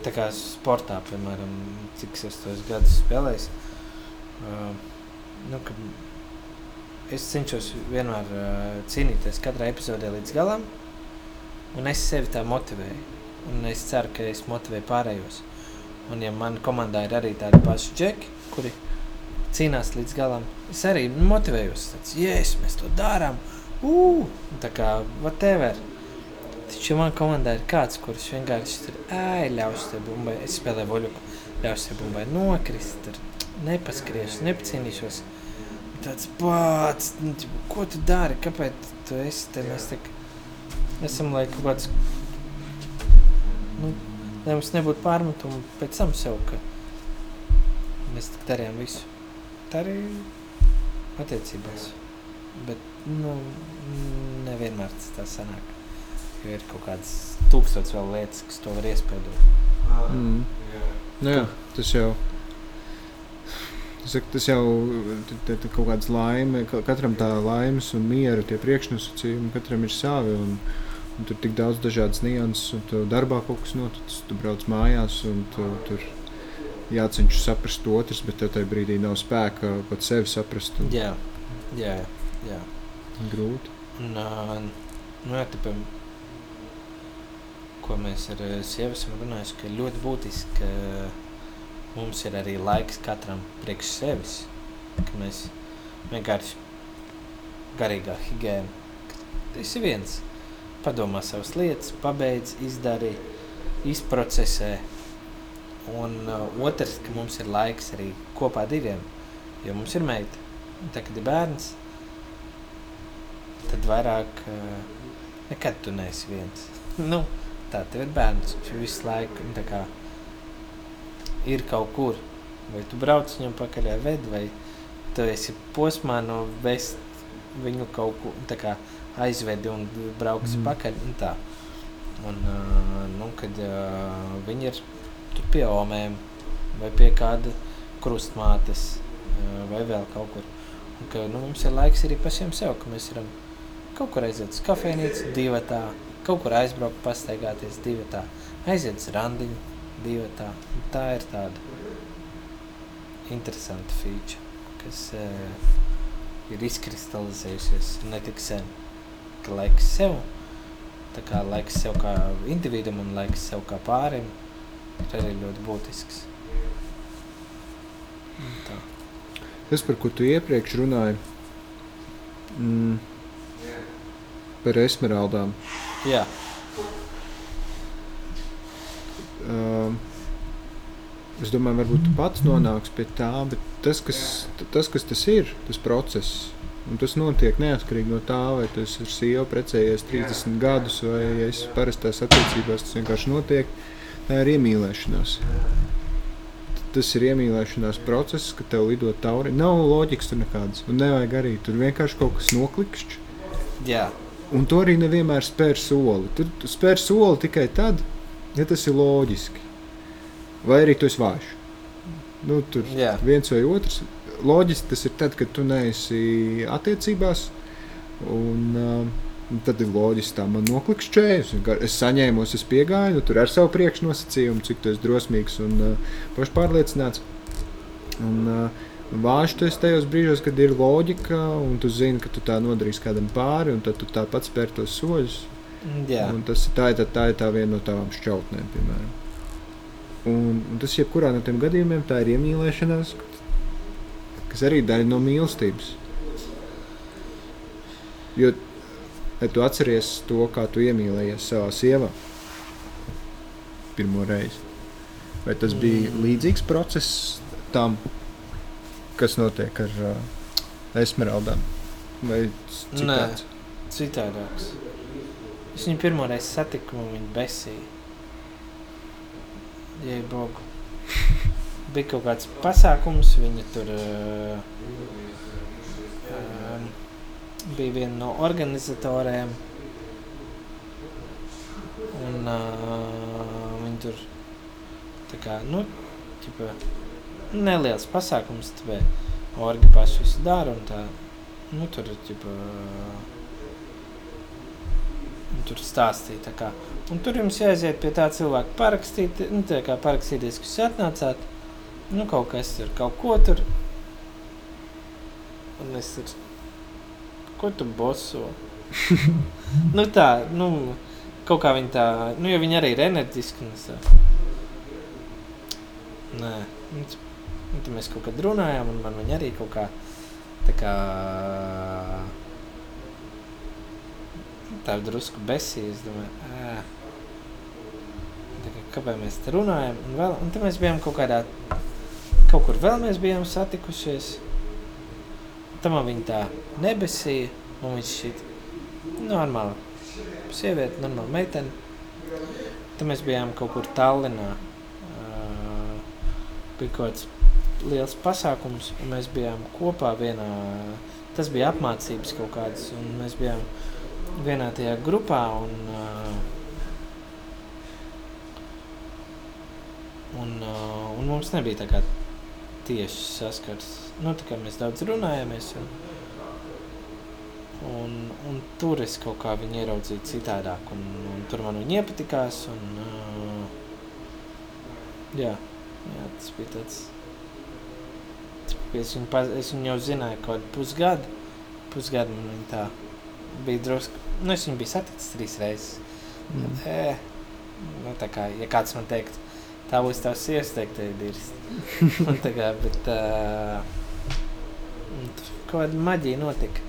tā kā sportā, piemēram, cik es tos gadus spēlējis, uh, nu, ka es cenšos vienmēr uh, cīnīties katrā epizodē līdz galam, Un es sevi tā motivēju. Un es ceru, ka es motivēju pārējos. Un ja man komandā ir arī tādi paši džeki, kuri cīnās līdz galam, es arī motivējos. Tāds, yes, mēs to darām. Uh, tā kā whatever. Taču man komandā ir kāds, kurš vienkārši tur ej, ļaus te bumbai. Es spēlēju voļuku, ļaus te bumbai nokrist, tur nepaskriešu, nepacīnīšos. Tāds pats, nu, ko tu dari, kāpēc tu esi te, mēs tā esam lai kaut kāds, nu, lai mums nebūtu pārmetumu pēc tam sev, ka mēs tik darījām visu. Tā arī attiecībās. Bet, nu, nevienmēr tas tā sanāk. Jo ir kaut kādas tūkstots vēl lietas, kas to var iespēdot. Mm. Nu, jā, tas jau. Tas, tas jau ir kaut kāds laime, katram tā laimes un miera, priekšnosacījumi, katram ir savi. Un, Un tur ir tik daudz dažādas nianses, un tu darbā kaut kas noticis, tu brauc mājās, un tu, tur jācenšas saprast otrs, bet tev tajā brīdī nav spēka pat sevi saprast. Un... Jā, jā, jā. Grūti. Un, nu, jā, tāpēc, ko mēs ar sievu esam runājuši, ka ļoti būtiski, ka mums ir arī laiks katram priekš sevis, ka mēs vienkārši garīgā higiēna, ka tas ir viens padomā savas lietas, pabeidz, izdari, izprocesē. Un uh, otrs, ka mums ir laiks arī kopā diviem, jo mums ir meita. Tā, kad ir bērns, tad vairāk uh, nekad tu neesi viens. nu, tā tev ir bērns, viņš visu laiku kā ir kaut kur. Vai tu brauc viņam pakaļ ved, vai tu esi posmā no vest viņu kaut ko, tā kā aizvedi un brauksi mm. pakaļ. Un tā. un, uh, nu, kad uh, viņi ir pie omēm vai pie kāda krustmātes uh, vai vēl kaut kur. Un, ka, nu, mums ir laiks arī pašiem sev, ka mēs varam kaut kur aiziet uz kafejnīcu, divi tā, kaut kur aizbraukt, pastaigāties, divi tā, aiziet uz randiņu, divi tā. Tā ir tāda interesanta feature, kas uh, ir izkristalizējusies ne tik sen, ka laiks sev, tā kā laiks sev kā individam un laiks sev kā pārim, ir arī ļoti būtisks. Tā. Tas, par ko tu iepriekš runāji, mm, par esmeraldām. Jā, Uh, es domāju, varbūt tu pats nonāks pie tā, bet tas, kas tas, kas tas ir, tas process. Un tas notiek neatkarīgi no tā, vai tas ir sieva precējies 30 gadus, vai es parastās attiecībās tas vienkārši notiek. Tā ir iemīlēšanās. Tas ir iemīlēšanās process, kad tev lido tauri. Nav loģikas tur nekādas. Un nevajag arī tur vienkārši kaut kas noklikšķis. jā, Un to arī nevienmēr spēr soli. Tur tu spēr soli tikai tad, ja tas ir loģiski. Vai arī tu esi vājš. Nu, tur Jā. viens vai otrs. Loģiski tas ir tad, kad tu neesi attiecībās. Un, uh, tad ir loģiski, tā man noklikšķējas. Es saņēmu, es piegāju, nu, tur ar savu priekšnosacījumu, cik tu esi drosmīgs un uh, pašpārliecināts. Un, uh, tu esi tajos brīžos, kad ir loģika, un tu zini, ka tu tā nodarīsi kādam pāri, un tad tu tāpat spēr tos soļus. Un tas ir tā, ir tā, tā ir tā viena no tavām šķautnēm, piemēram. Un, un tas, jebkurā no tiem gadījumiem, tā ir iemīlēšanās, kas arī daļa no mīlestības. Jo, ja tu atceries to, kā tu iemīlējies savā sievā pirmo reizi, vai tas bija Mm. līdzīgs process tam, kas notiek ar uh, esmeraldām? Vai citāds? citādāks. Es viņu pirmo reizi satiku, un viņa besīja. Jei, bogu. Bija kaut kāds pasākums, viņa tur uh, bija viena no organizatoriem. Un uh, viņi tur tā kā, nu, ķipa, neliels pasākums, tāpēc orgi paši visu dara un tā, nu, tur, ķipa, un tur stāstīja tā kā. Un tur jums jāaiziet pie tā cilvēka parakstīt, nu, tā kā parakstīties, ka jūs atnācāt, nu, kaut kas tur, kaut ko tur. Un es tur, ko tu boso? nu tā, nu, kaut kā viņi tā, nu, jo viņi arī ir enerģiski, un es tā. Nē, nu, t- nu, tad mēs kaut kad runājām, un man viņi arī kaut kā, tā kā, tā drusku besīja, es domāju, ā, tā kā, kāpēc mēs te runājam, un vēl, un tad mēs bijām kaut kādā, kaut kur vēl mēs bijām satikušies, tam viņa tā nebesīja, un viņš šit, normāli, sieviete, normāli meitene, tad mēs bijām kaut kur Tallinā, ā, bija kaut kāds liels pasākums, un mēs bijām kopā vienā, tas bija apmācības kaut kādas, un mēs bijām vienā tajā grupā, un, uh, un, uh, un mums nebija tā kā tieši saskars. Nu, tā kā mēs daudz runājāmies, un, un, un tur es kaut kā viņu ieraudzīju citādāk, un, un tur man viņa iepatikās, un, uh, jā, jā, tas bija tāds, es viņu, paz, es viņu jau zināju kaut kādu pusgadu, pusgadu man viņa tā bija drusku, nu, es viņu biju saticis trīs reizes. Mm. E, nu, tā kā, ja kāds man teiktu, tā būs tavs Un tā kā, bet uh, kaut kāda maģija notika,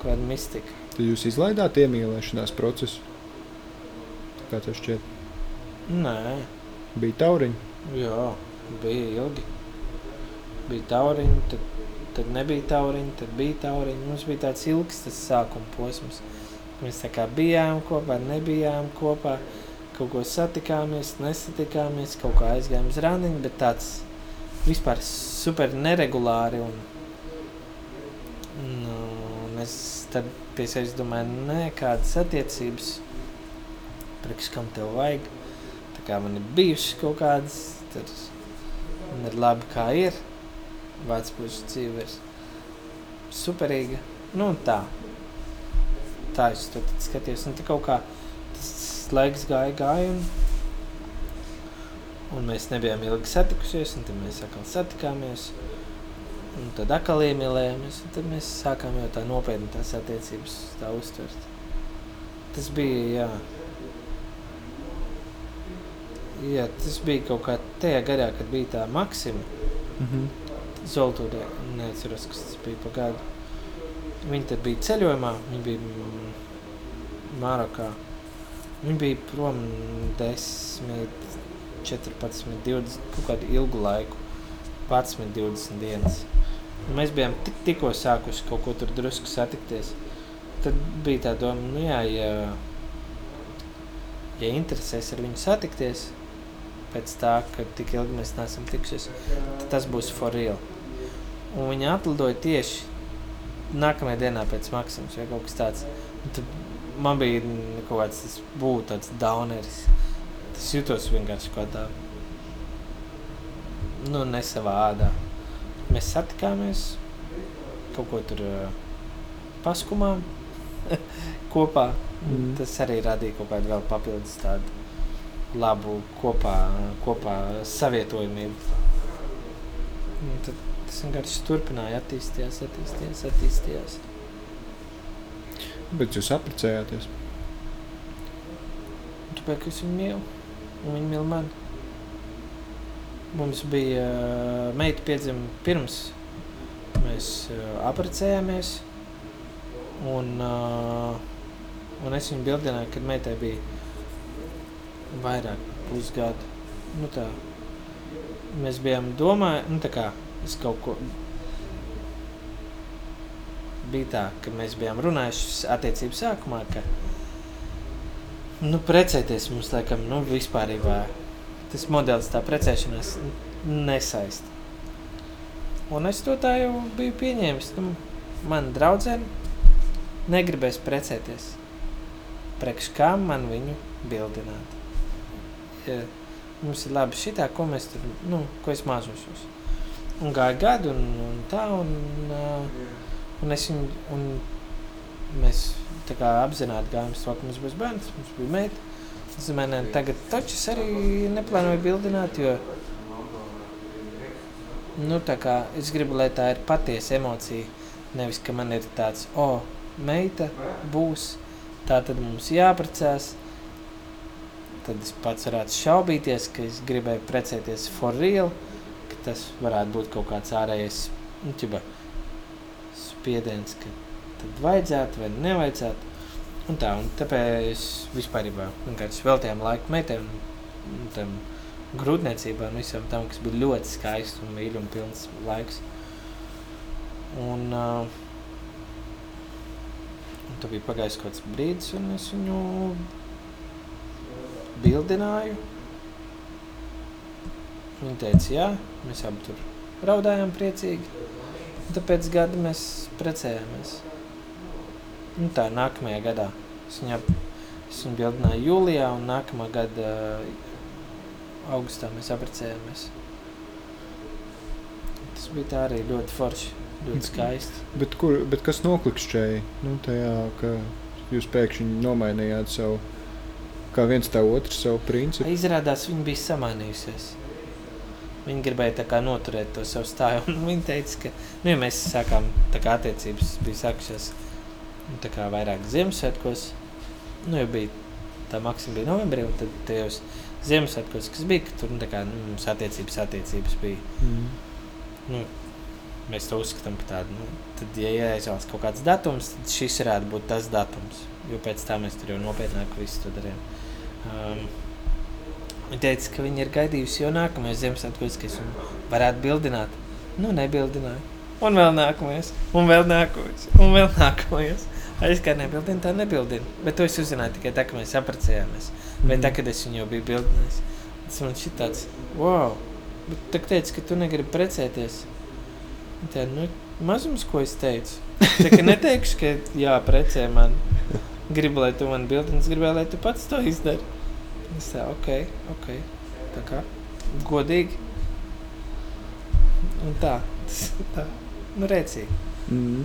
kaut kāda mistika. Tad jūs izlaidāt iemīlēšanās procesu. Kā tev šķiet? Nē, Bija tauriņi. jā, bija ilgi. Bija tauriņi, tad, tad nebija tauriņi, tad bija tauriņi. Mums bija tāds ilgs tas sākuma posms. Mēs tā kā bijām kopā, nebijām kopā, kaut ko satikāmies, nesatikāmies, kaut kā aizgājām uz randiņu, bet tāds vispār super neregulāri. Un, nu, un es tad pie sevis domāju, nē, kādas attiecības, priekš kam tev vajag. Tā kā man ir bijušas kaut kādas, tad man ir labi kā ir. Vācu pušu dzīve ir superīga. Nu tā. tā es tad skatījos. Un tā kaut kā laiks gāja, gāja. Un, un mēs nebijām ilgi satikušies, un tad mēs atkal satikāmies. Un tad atkal iemīlējāmies, un tad mēs sākām jau tā nopietni tās attiecības tā uztvert. Tas bija, jā. Jā, tas bija kaut kā tajā gadā, kad bija tā Maksima. Mm -hmm. Zoltūdē, neatceros, kas tas bija pa gadu. Viņi tad bija ceļojumā, viņi bija mm, Marokā. Viņi bija prom 10, 14, 20, kaut kādu ilgu laiku, 11, 20 dienas. Un mēs bijām tik, tikko sākuši kaut ko tur drusku satikties. Tad bija tā doma, nu jā, ja, ja interesēs ar viņu satikties, pēc tā, ka tik ilgi mēs neesam tikušies, tad tas būs for real. Un viņi atlidoja tieši nākamajā dienā pēc maksas vai kaut kas tāds. Un tad man bija kaut kāds tas būtu tāds downeris. Tas jutos vienkārši kā tā, nu, ne savā ādā. Mēs satikāmies, kaut ko tur paskumām kopā. Mm. Tas arī radīja kaut kādu vēl papildus tādu labu kopā, kopā savietojamību. Un tad tas vienkārši turpināja attīstījās, attīstījās, attīstījās. Bet jūs apprecējāties. Tāpēc, es viņu mīlu, un viņa mīl mani. Mums bija uh, meita piedzima pirms mēs uh, apprecējāmies, un, uh, un es viņu bildināju, kad meitai bija vairāk pusgadu. Nu tā, mēs bijām domāju, nu tā kā es kaut ko bija tā, ka mēs bijām runājuši attiecību sākumā, ka nu, precēties mums laikam nu, vispārībā tas modelis tā precēšanās nesaist. Un es to tā jau biju pieņēmis. Nu, man draudzene negribēs precēties. Priekš kā man viņu bildināt. Ja mums ir labi šitā, ko mēs tur, nu, ko es mācošos. Un gāja gadu un, un tā, un, uh, un viņu, un mēs apzināti gājām uz to, ka mums būs bērns, mums bija meita. Es domāju, tagad taču arī neplānoju bildināt, jo nu, kā es gribu, lai tā ir patiesa emocija. Nevis, ka man ir tāds, o, oh, meita būs, tā tad mums jāprecās. Tad es pats varētu šaubīties, ka es gribēju precēties for real, ka tas varētu būt kaut kāds ārējais nu, ķiba, spiediens, ka tad vajadzētu vai nevajadzētu. Un tā, un tāpēc vispār vienkārši veltījām laiku meitēm, tam grūtniecībā un visam tam, kas bija ļoti skaists un mīļš un pilns laiks. Un, uh, un tad bija pagājis kaut kāds brīdis, un es viņu bildināju. Viņa teica, jā, mēs abi tur raudājām priecīgi. Un tāpēc gadu mēs precējāmies. Nu, tā nākamajā gadā. Es viņu, es viņu bildināju jūlijā, un nākamā gada uh, augustā mēs apprecējāmies. Tas bija tā arī ļoti forši, ļoti skaisti. Bet, kur, bet kas noklikšķēja? Nu, tajā, ka jūs pēkšņi nomainījāt savu, kā viens tā otrs, savu principu. Izrādās, viņa bija samainījusies. Viņa gribēja tā kā noturēt to savu stāju. un Viņa teica, ka, nu, ja mēs sākām tā kā attiecības bija sākušās nu, tā kā vairāk Ziemassvētkos, nu, jau bija tā maksima bija novembrī, un tad tajos Ziemassvētkos, kas bija, ka tur, nu, tā kā, nu, mums attiecības, attiecības bija, Mm. nu, mēs to uzskatām par tādu, nu, tad, ja ieizvēlas kaut kāds datums, tad šis varētu būt tas datums, jo pēc tā mēs tur jau nopietnāk visu to darījām. Um, viņa teica, ka viņa ir gaidījusi jau nākamajos Ziemassvētkos, ka es viņu varētu bildināt. Nu, nebildināju. Un vēl nākamais, un vēl nākamais, un vēl nākamais. Es kā nebildinu, tā nebildinu. Bet to es uzzināju tikai tā, ka mēs apprecējāmies. Vai Mhm. tā, kad es viņu jau biju bildinājis. Tas man šī tāds, wow, bet tu teici, ka tu negribi precēties. Tā, nu, mazums, ko es teicu. Tā kā neteikšu, ka jā, precē man. Gribu, lai tu man bildini, es gribēju, lai tu pats to izdari. Es tā, ok, ok. Tā kā godīgi. Un tā, tas tā, nu rēcīgi. Mm.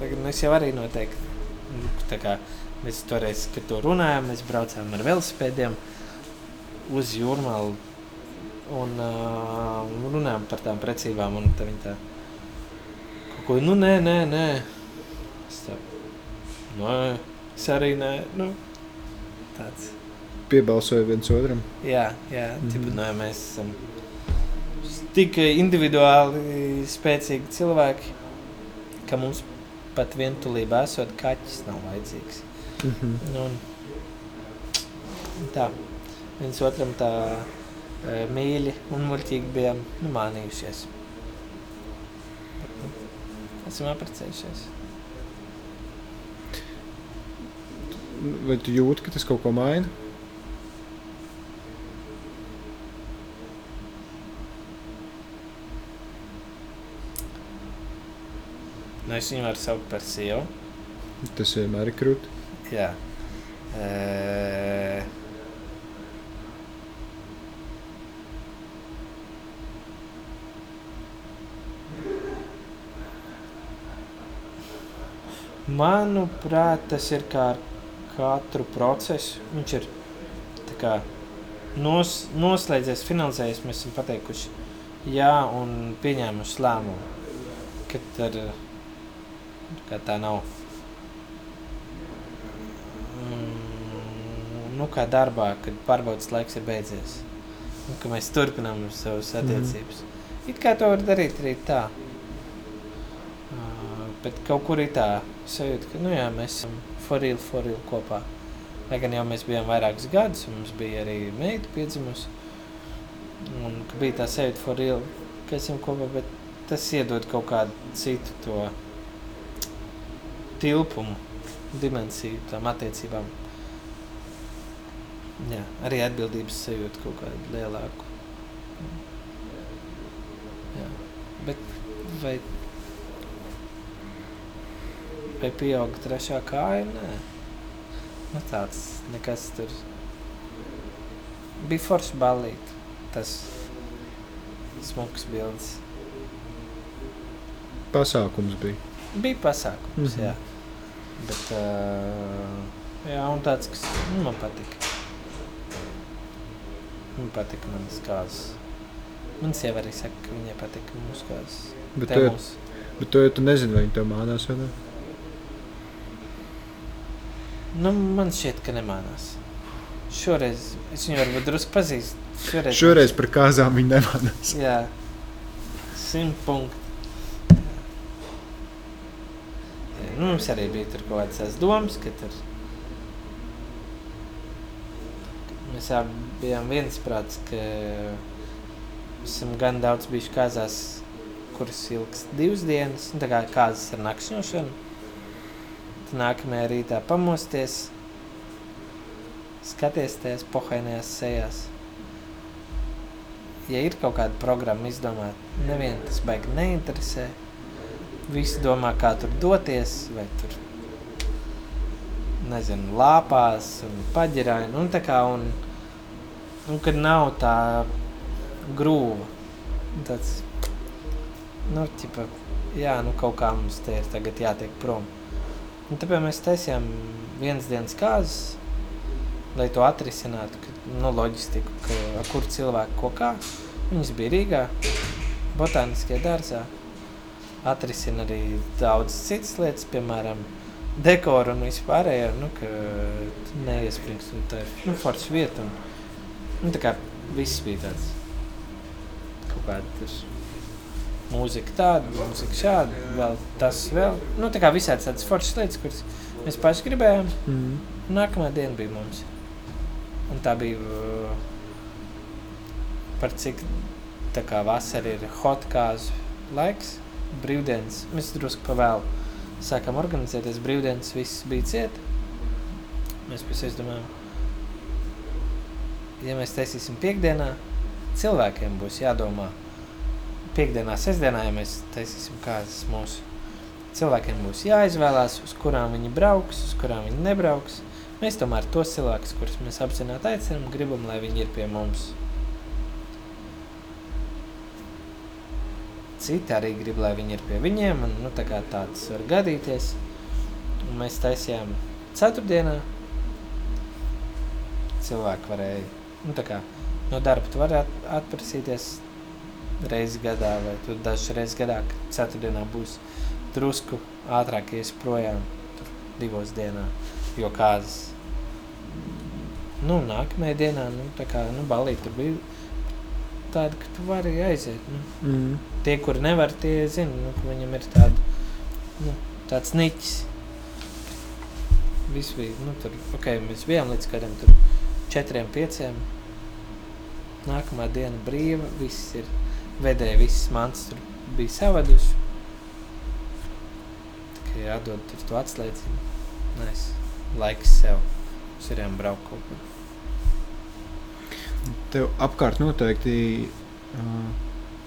Tagad nu, es jau arī noteikti nu, tā kā Mēs toreiz, kad to runājām, mēs braucām ar velosipēdiem uz jūrmālu un uh, runājām par tām precībām. Un tā viņi tā kaut ko, nu nē, nē, nē. Es tā, nu, es arī nē, nu, tāds. Piebalsoja viens otram. Jā, jā, mm -hmm. tipu, nu, mēs esam tik individuāli spēcīgi cilvēki, ka mums pat vientulībā esot kaķis nav vajadzīgs. Mm -hmm. Nu, tā, viens otram tā e, mīļi un muļķīgi bijām nu, mānījušies. Esam apprecējušies. Vai tu jūti, ka tas kaut ko maina? Nu, es viņu varu saukt par sievu. Tas vienmēr ir krūti. Jā. E... Manuprāt, tas ir kā ar katru procesu. Viņš ir kā nos, noslēdzies, finalizējies. Mēs esam pateikuši jā un pieņēmuši lēmumu, ka ar, ka tā nav. Mm, nu, kā darbā, kad pārbaudas laiks ir beidzies. Un, ka mēs turpinām savas attiecības. Mm. It kā to var darīt arī tā. Uh, bet kaut kur ir tā sajūta, ka nu, jā, mēs esam forīli, forīli kopā. Lai gan jau mēs bijām vairākus gadus, mums bija arī meita piedzimusi. Un bija tā sajūta forīli, ka esam kopā, bet tas iedod kaut kādu citu to tilpumu, dimensiju tām attiecībām. Jā, arī atbildības sajūta kaut kādu lielāku. Jā. Bet vai vai pieauga trešā kāja? Nē. Nu, tāds nekas tur. Bija forši balīt. Tas smuks bildes. Pasākums bija. Bija pasākums, Mhm. jā. Bet, uh, jā, un tāds, kas nu, man patika. Man patika manas kāzas. Man sieva arī saka, ka viņai patika mūsu kāzas. Bet Te tu, mums. bet tu, tu nezini, vai viņi tev mānās vai ne? Nu, man šķiet, ka nemānās. Šoreiz es viņu varbūt drusku pazīstu. Šoreiz, Šoreiz par kāzām viņi nemānās. Jā, simt punkti. Jā, Nu, mums arī bija tur kaut kādas domas, ka tur mēs abi bijām viensprāts, ka esam gan daudz bijuši kāzās, kuras ilgs divas dienas, nu, tā kā kāzas ar nakšņošanu. Tad nākamajā rītā pamosties, skaties tajās pohainajās sejās. Ja ir kaut kāda programma izdomāta, nevienu tas baigi neinteresē. Visi domā, kā tur doties, vai tur, nezinu, lāpās un paģirāji. Un tā kā, un, un kad nav tā grūva, tāds, nu, ķipa, jā, nu kaut kā mums te ir tagad jātiek prom. Un tāpēc mēs taisījām vienas dienas kāzas, lai to atrisinātu, ka, nu, loģistiku, ka, kur cilvēku ko kā. Viņas bija Rīgā, botāniskajā dārzā. Atrisina arī daudz citas lietas, piemēram, dekoru un vispārējo, nu, neiesprings, un tā ir, nu, forša vieta. Un, nu, tā kā viss bija tāds, kaut tur mūzika tāda, mūzika šāda, vēl tas vēl. Nu, tā kā visādi tādas foršas lietas, kuras mēs paši gribējām. Mm. Nākamā diena bija mums. Un tā bija uh, par cik tā kā vasara ir hot kāzu laiks, brīvdienas. Mēs drusku pavēlu sākam organizēties brīvdienas, viss bija ciet. Mēs pēc izdomājām, ja mēs taisīsim piekdienā, cilvēkiem būs jādomā. Piekdienā, sestdienā, ja mēs taisīsim kāzas mūsu cilvēkiem būs jāizvēlās, uz kurām viņi brauks, uz kurām viņi nebrauks. Mēs tomēr tos cilvēkus, kurus mēs apzināti aicinām, gribam, lai viņi ir pie mums. Citi arī grib, lai viņi ir pie viņiem, un nu, tā kā tāds var gadīties. Un mēs taisījām ceturtdienā cilvēki varēja nu, kā, no darba. Tu vari at, atprasīties reizi gadā, vai tu dažas reizes gadā, kad ceturtdienā būs drusku ātrāk ies projām tur divos dienā, jo kādas. Nu, nākamajā dienā, nu, tā kā, nu, balīt tur bija tāda, ka tu vari aiziet. Nu. Mm. Tie, kuri nevar, tie zina, nu, ka viņam ir tāda, nu, tāds niķis. Viss bija, nu, tur, ok, mēs bijām līdz kādam tur četriem, pieciem. Nākamā diena brīva, viss ir vedēja, viss mans tur bija savaduši. Tikai jādod tur to atslēdziņu. Nais, laiks sev. Mēs varējām braukt kaut kur. Tev apkārt noteikti uh,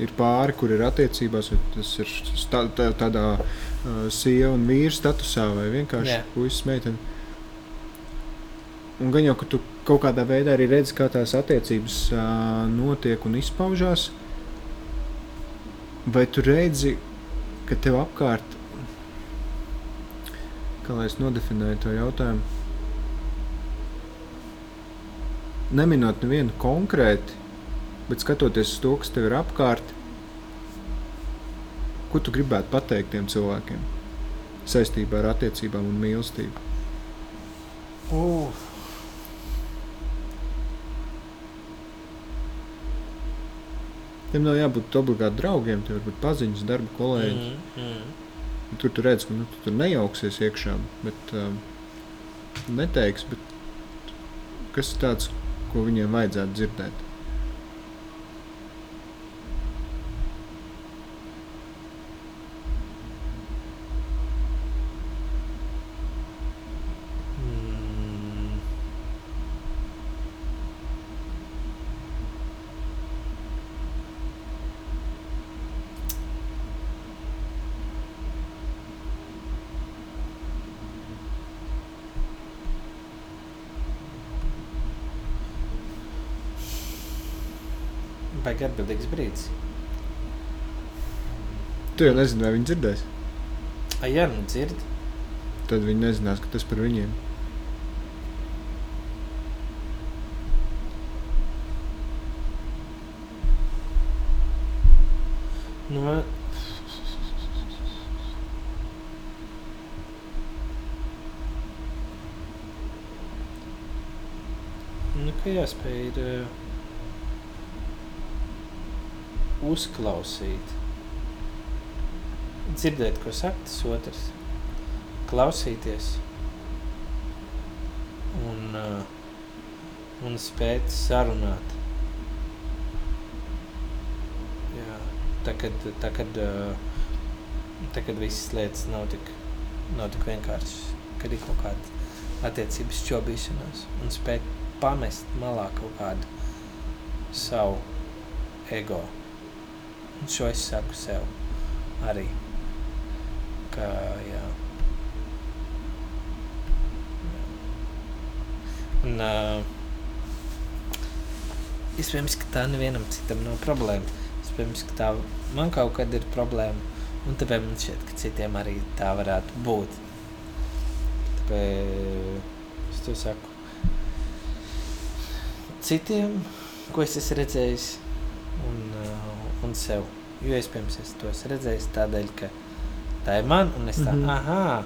ir pāri, kur ir attiecībās, vai tas ir stā, tā, tādā uh, sieva un vīra statusā, vai vienkārši puisis, meitene. Un gan jau, ka tu kaut kādā veidā arī redzi, kā tās attiecības uh, notiek un izpaužās, vai tu redzi, ka tev apkārt, kā lai es nodefinēju to jautājumu, neminot nevienu konkrēti, bet skatoties uz to, kas tev ir apkārt, ko tu gribētu pateikt tiem cilvēkiem saistībā ar attiecībām un mīlestību? Uh. Tiem nav jābūt obligāti draugiem, tie var būt paziņas, darba kolēģi. Mm, mm. Tur tu redz, ka nu, tu tur nejauksies iekšā, bet um, neteiks, bet kas tāds, ko viņiem vajadzētu dzirdēt? Mm. Baigi atbildīgs brīdis. Tu jau nezini, vai viņi dzirdēs. Ai, jā, nu dzird. Tad viņi nezinās, ka tas par viņiem. Nu, man- nu, ka jāspēj uh, uzklausīt. Dzirdēt, ko saka tas otrs. Klausīties. Un, uh, un spēt sarunāt. Jā, tā kad, tā kad, uh, tā kad visas lietas nav tik, nav tik vienkāršas, kad ir kaut kāda attiecības šķobīšanās un spēt pamest malā kaut kādu savu ego. Un šo es saku sev arī, ka jā. Un, uh, iespējams, ka tā nevienam citam nav problēma. Iespējams, ka tā man kaut kad ir problēma. Un tāpēc man šķiet, ka citiem arī tā varētu būt. Tāpēc es to saku. Citiem, ko es esmu redzējis, un, un sev. Jo iespējams, es to esmu redzējis tādēļ, ka tā ir man, un es tā, mm. -hmm. ah,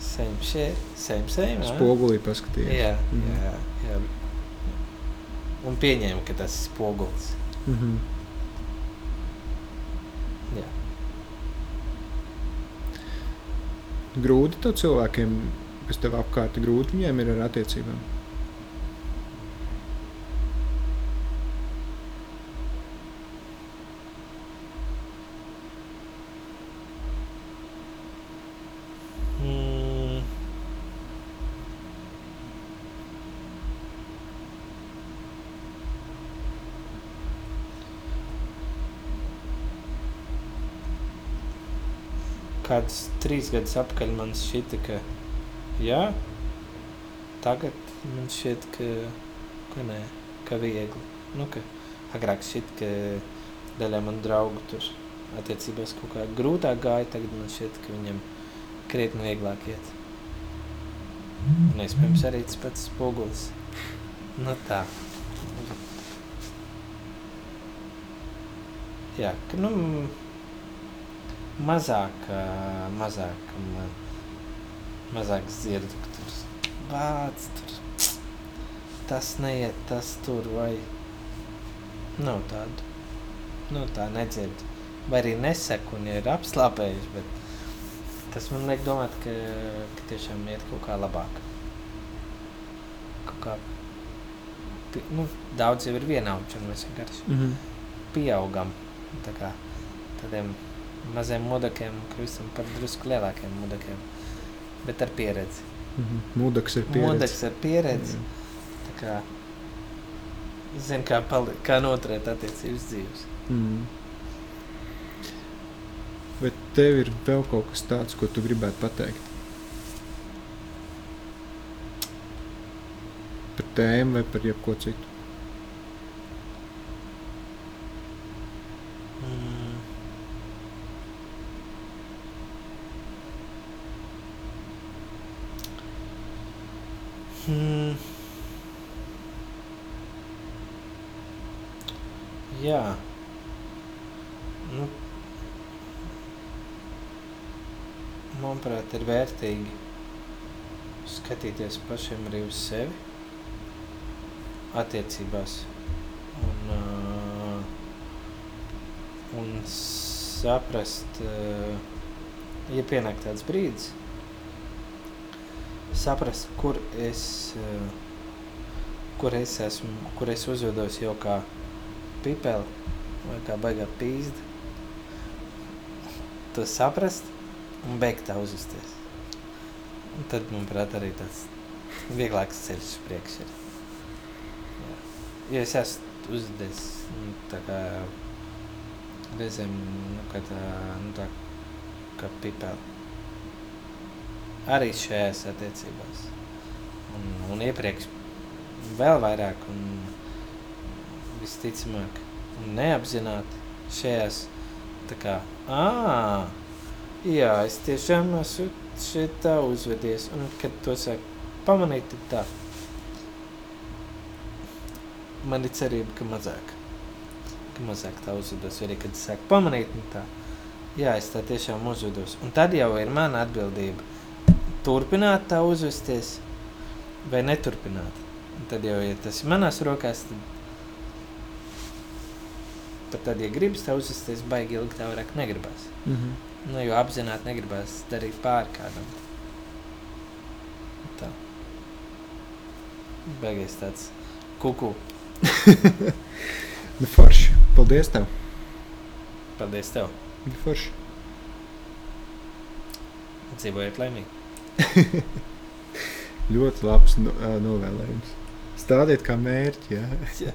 same shit, same, same. ā?" Spogulī paskatīties. Jā, Mhm. jā, jā. Un pieņēma, ka tas ir spogulis. Mm -hmm. Jā. Grūti to cilvēkiem, kas tev apkārt grūti, viņiem ir ar attiecībām. Kāds trīs gadus atpakaļ man šķita, ka jā, tagad man šķiet, ka, ka nē, ka viegli. Nu, ka agrāk šķiet, ka daļai man draugu tur attiecībās kaut kā grūtāk gāja, tagad man šķiet, ka viņam krietni vieglāk iet. Un iespējams arī tas pats spogulis. Nu tā. Jā, ka nu mazāk, mazāk mazāk dzirdu, ka tur vārds tur tas neiet, tas tur vai nav tādu. Nu tā nedzirdu. Vai arī nesaku un ir apslāpējuši, bet tas man liek domāt, ka, ka tiešām iet kaut kā labāk. Kaut kā, nu, daudz jau ir vienaudži un mēs vienkārši Mm -hmm. pieaugam. Tā kā tādiem maziem mudakiem kļūstam par drusku lielākiem mudakiem, bet ar pieredzi. Mm -hmm. Mūdaks ir pieredze. Mudaks ar pieredzi. Tā kā zina, kā, pali, kā noturēt attiecības dzīves. Mm. Bet tev ir vēl kaut kas tāds, ko tu gribētu pateikt? Par tēmu vai par jebko citu? Mm. Hmm. Jā. Nu, manuprāt, ir vērtīgi skatīties pašiem arī uz sevi attiecībās. Un, uh, un saprast, uh, ja pienāk tāds brīdis, saprast, kur es, uh, kur es esmu, kur es uzvedos jau kā pipeli vai kā baigā pīzda. To saprast un beigt tā uzvesties. Un tad, manuprāt, arī tāds vieglāks ceļš uz priekšu ir. Jā. Jo es esmu uzvedies nu, tā kā reizēm, nu, kā tā, nu, tā kā pipeli. Arī šajās attiecībās. Un, un iepriekš vēl vairāk un visticamāk un neapzināti šajās tā kā, ā, jā, es tiešām esmu šeit tā uzvedies. Un kad to sāk pamanīt, tad tā. Man ir cerība, ka mazāk. Ka mazāk tā uzvedos. Arī kad es sāku pamanīt, nu tā. Jā, es tā tiešām uzvedos. Un tad jau ir mana atbildība. Turpināt tā uzvesties vai neturpināt. Un tad jau, ja tas ir manās rokās, tad pat tad, ja gribas tā uzvesties, baigi ilgi tā vairāk negribas. Mm -hmm. Nu, jo apzināti negribas darīt pāri kādam. Tā. Beigās tāds kuku. Nu, forši. Paldies tev. Paldies tev. Nu, forši. Dzīvojiet laimīgi. Ļoti labs ā, novēlējums. Stādiet kā mērķi. Jā. Jā.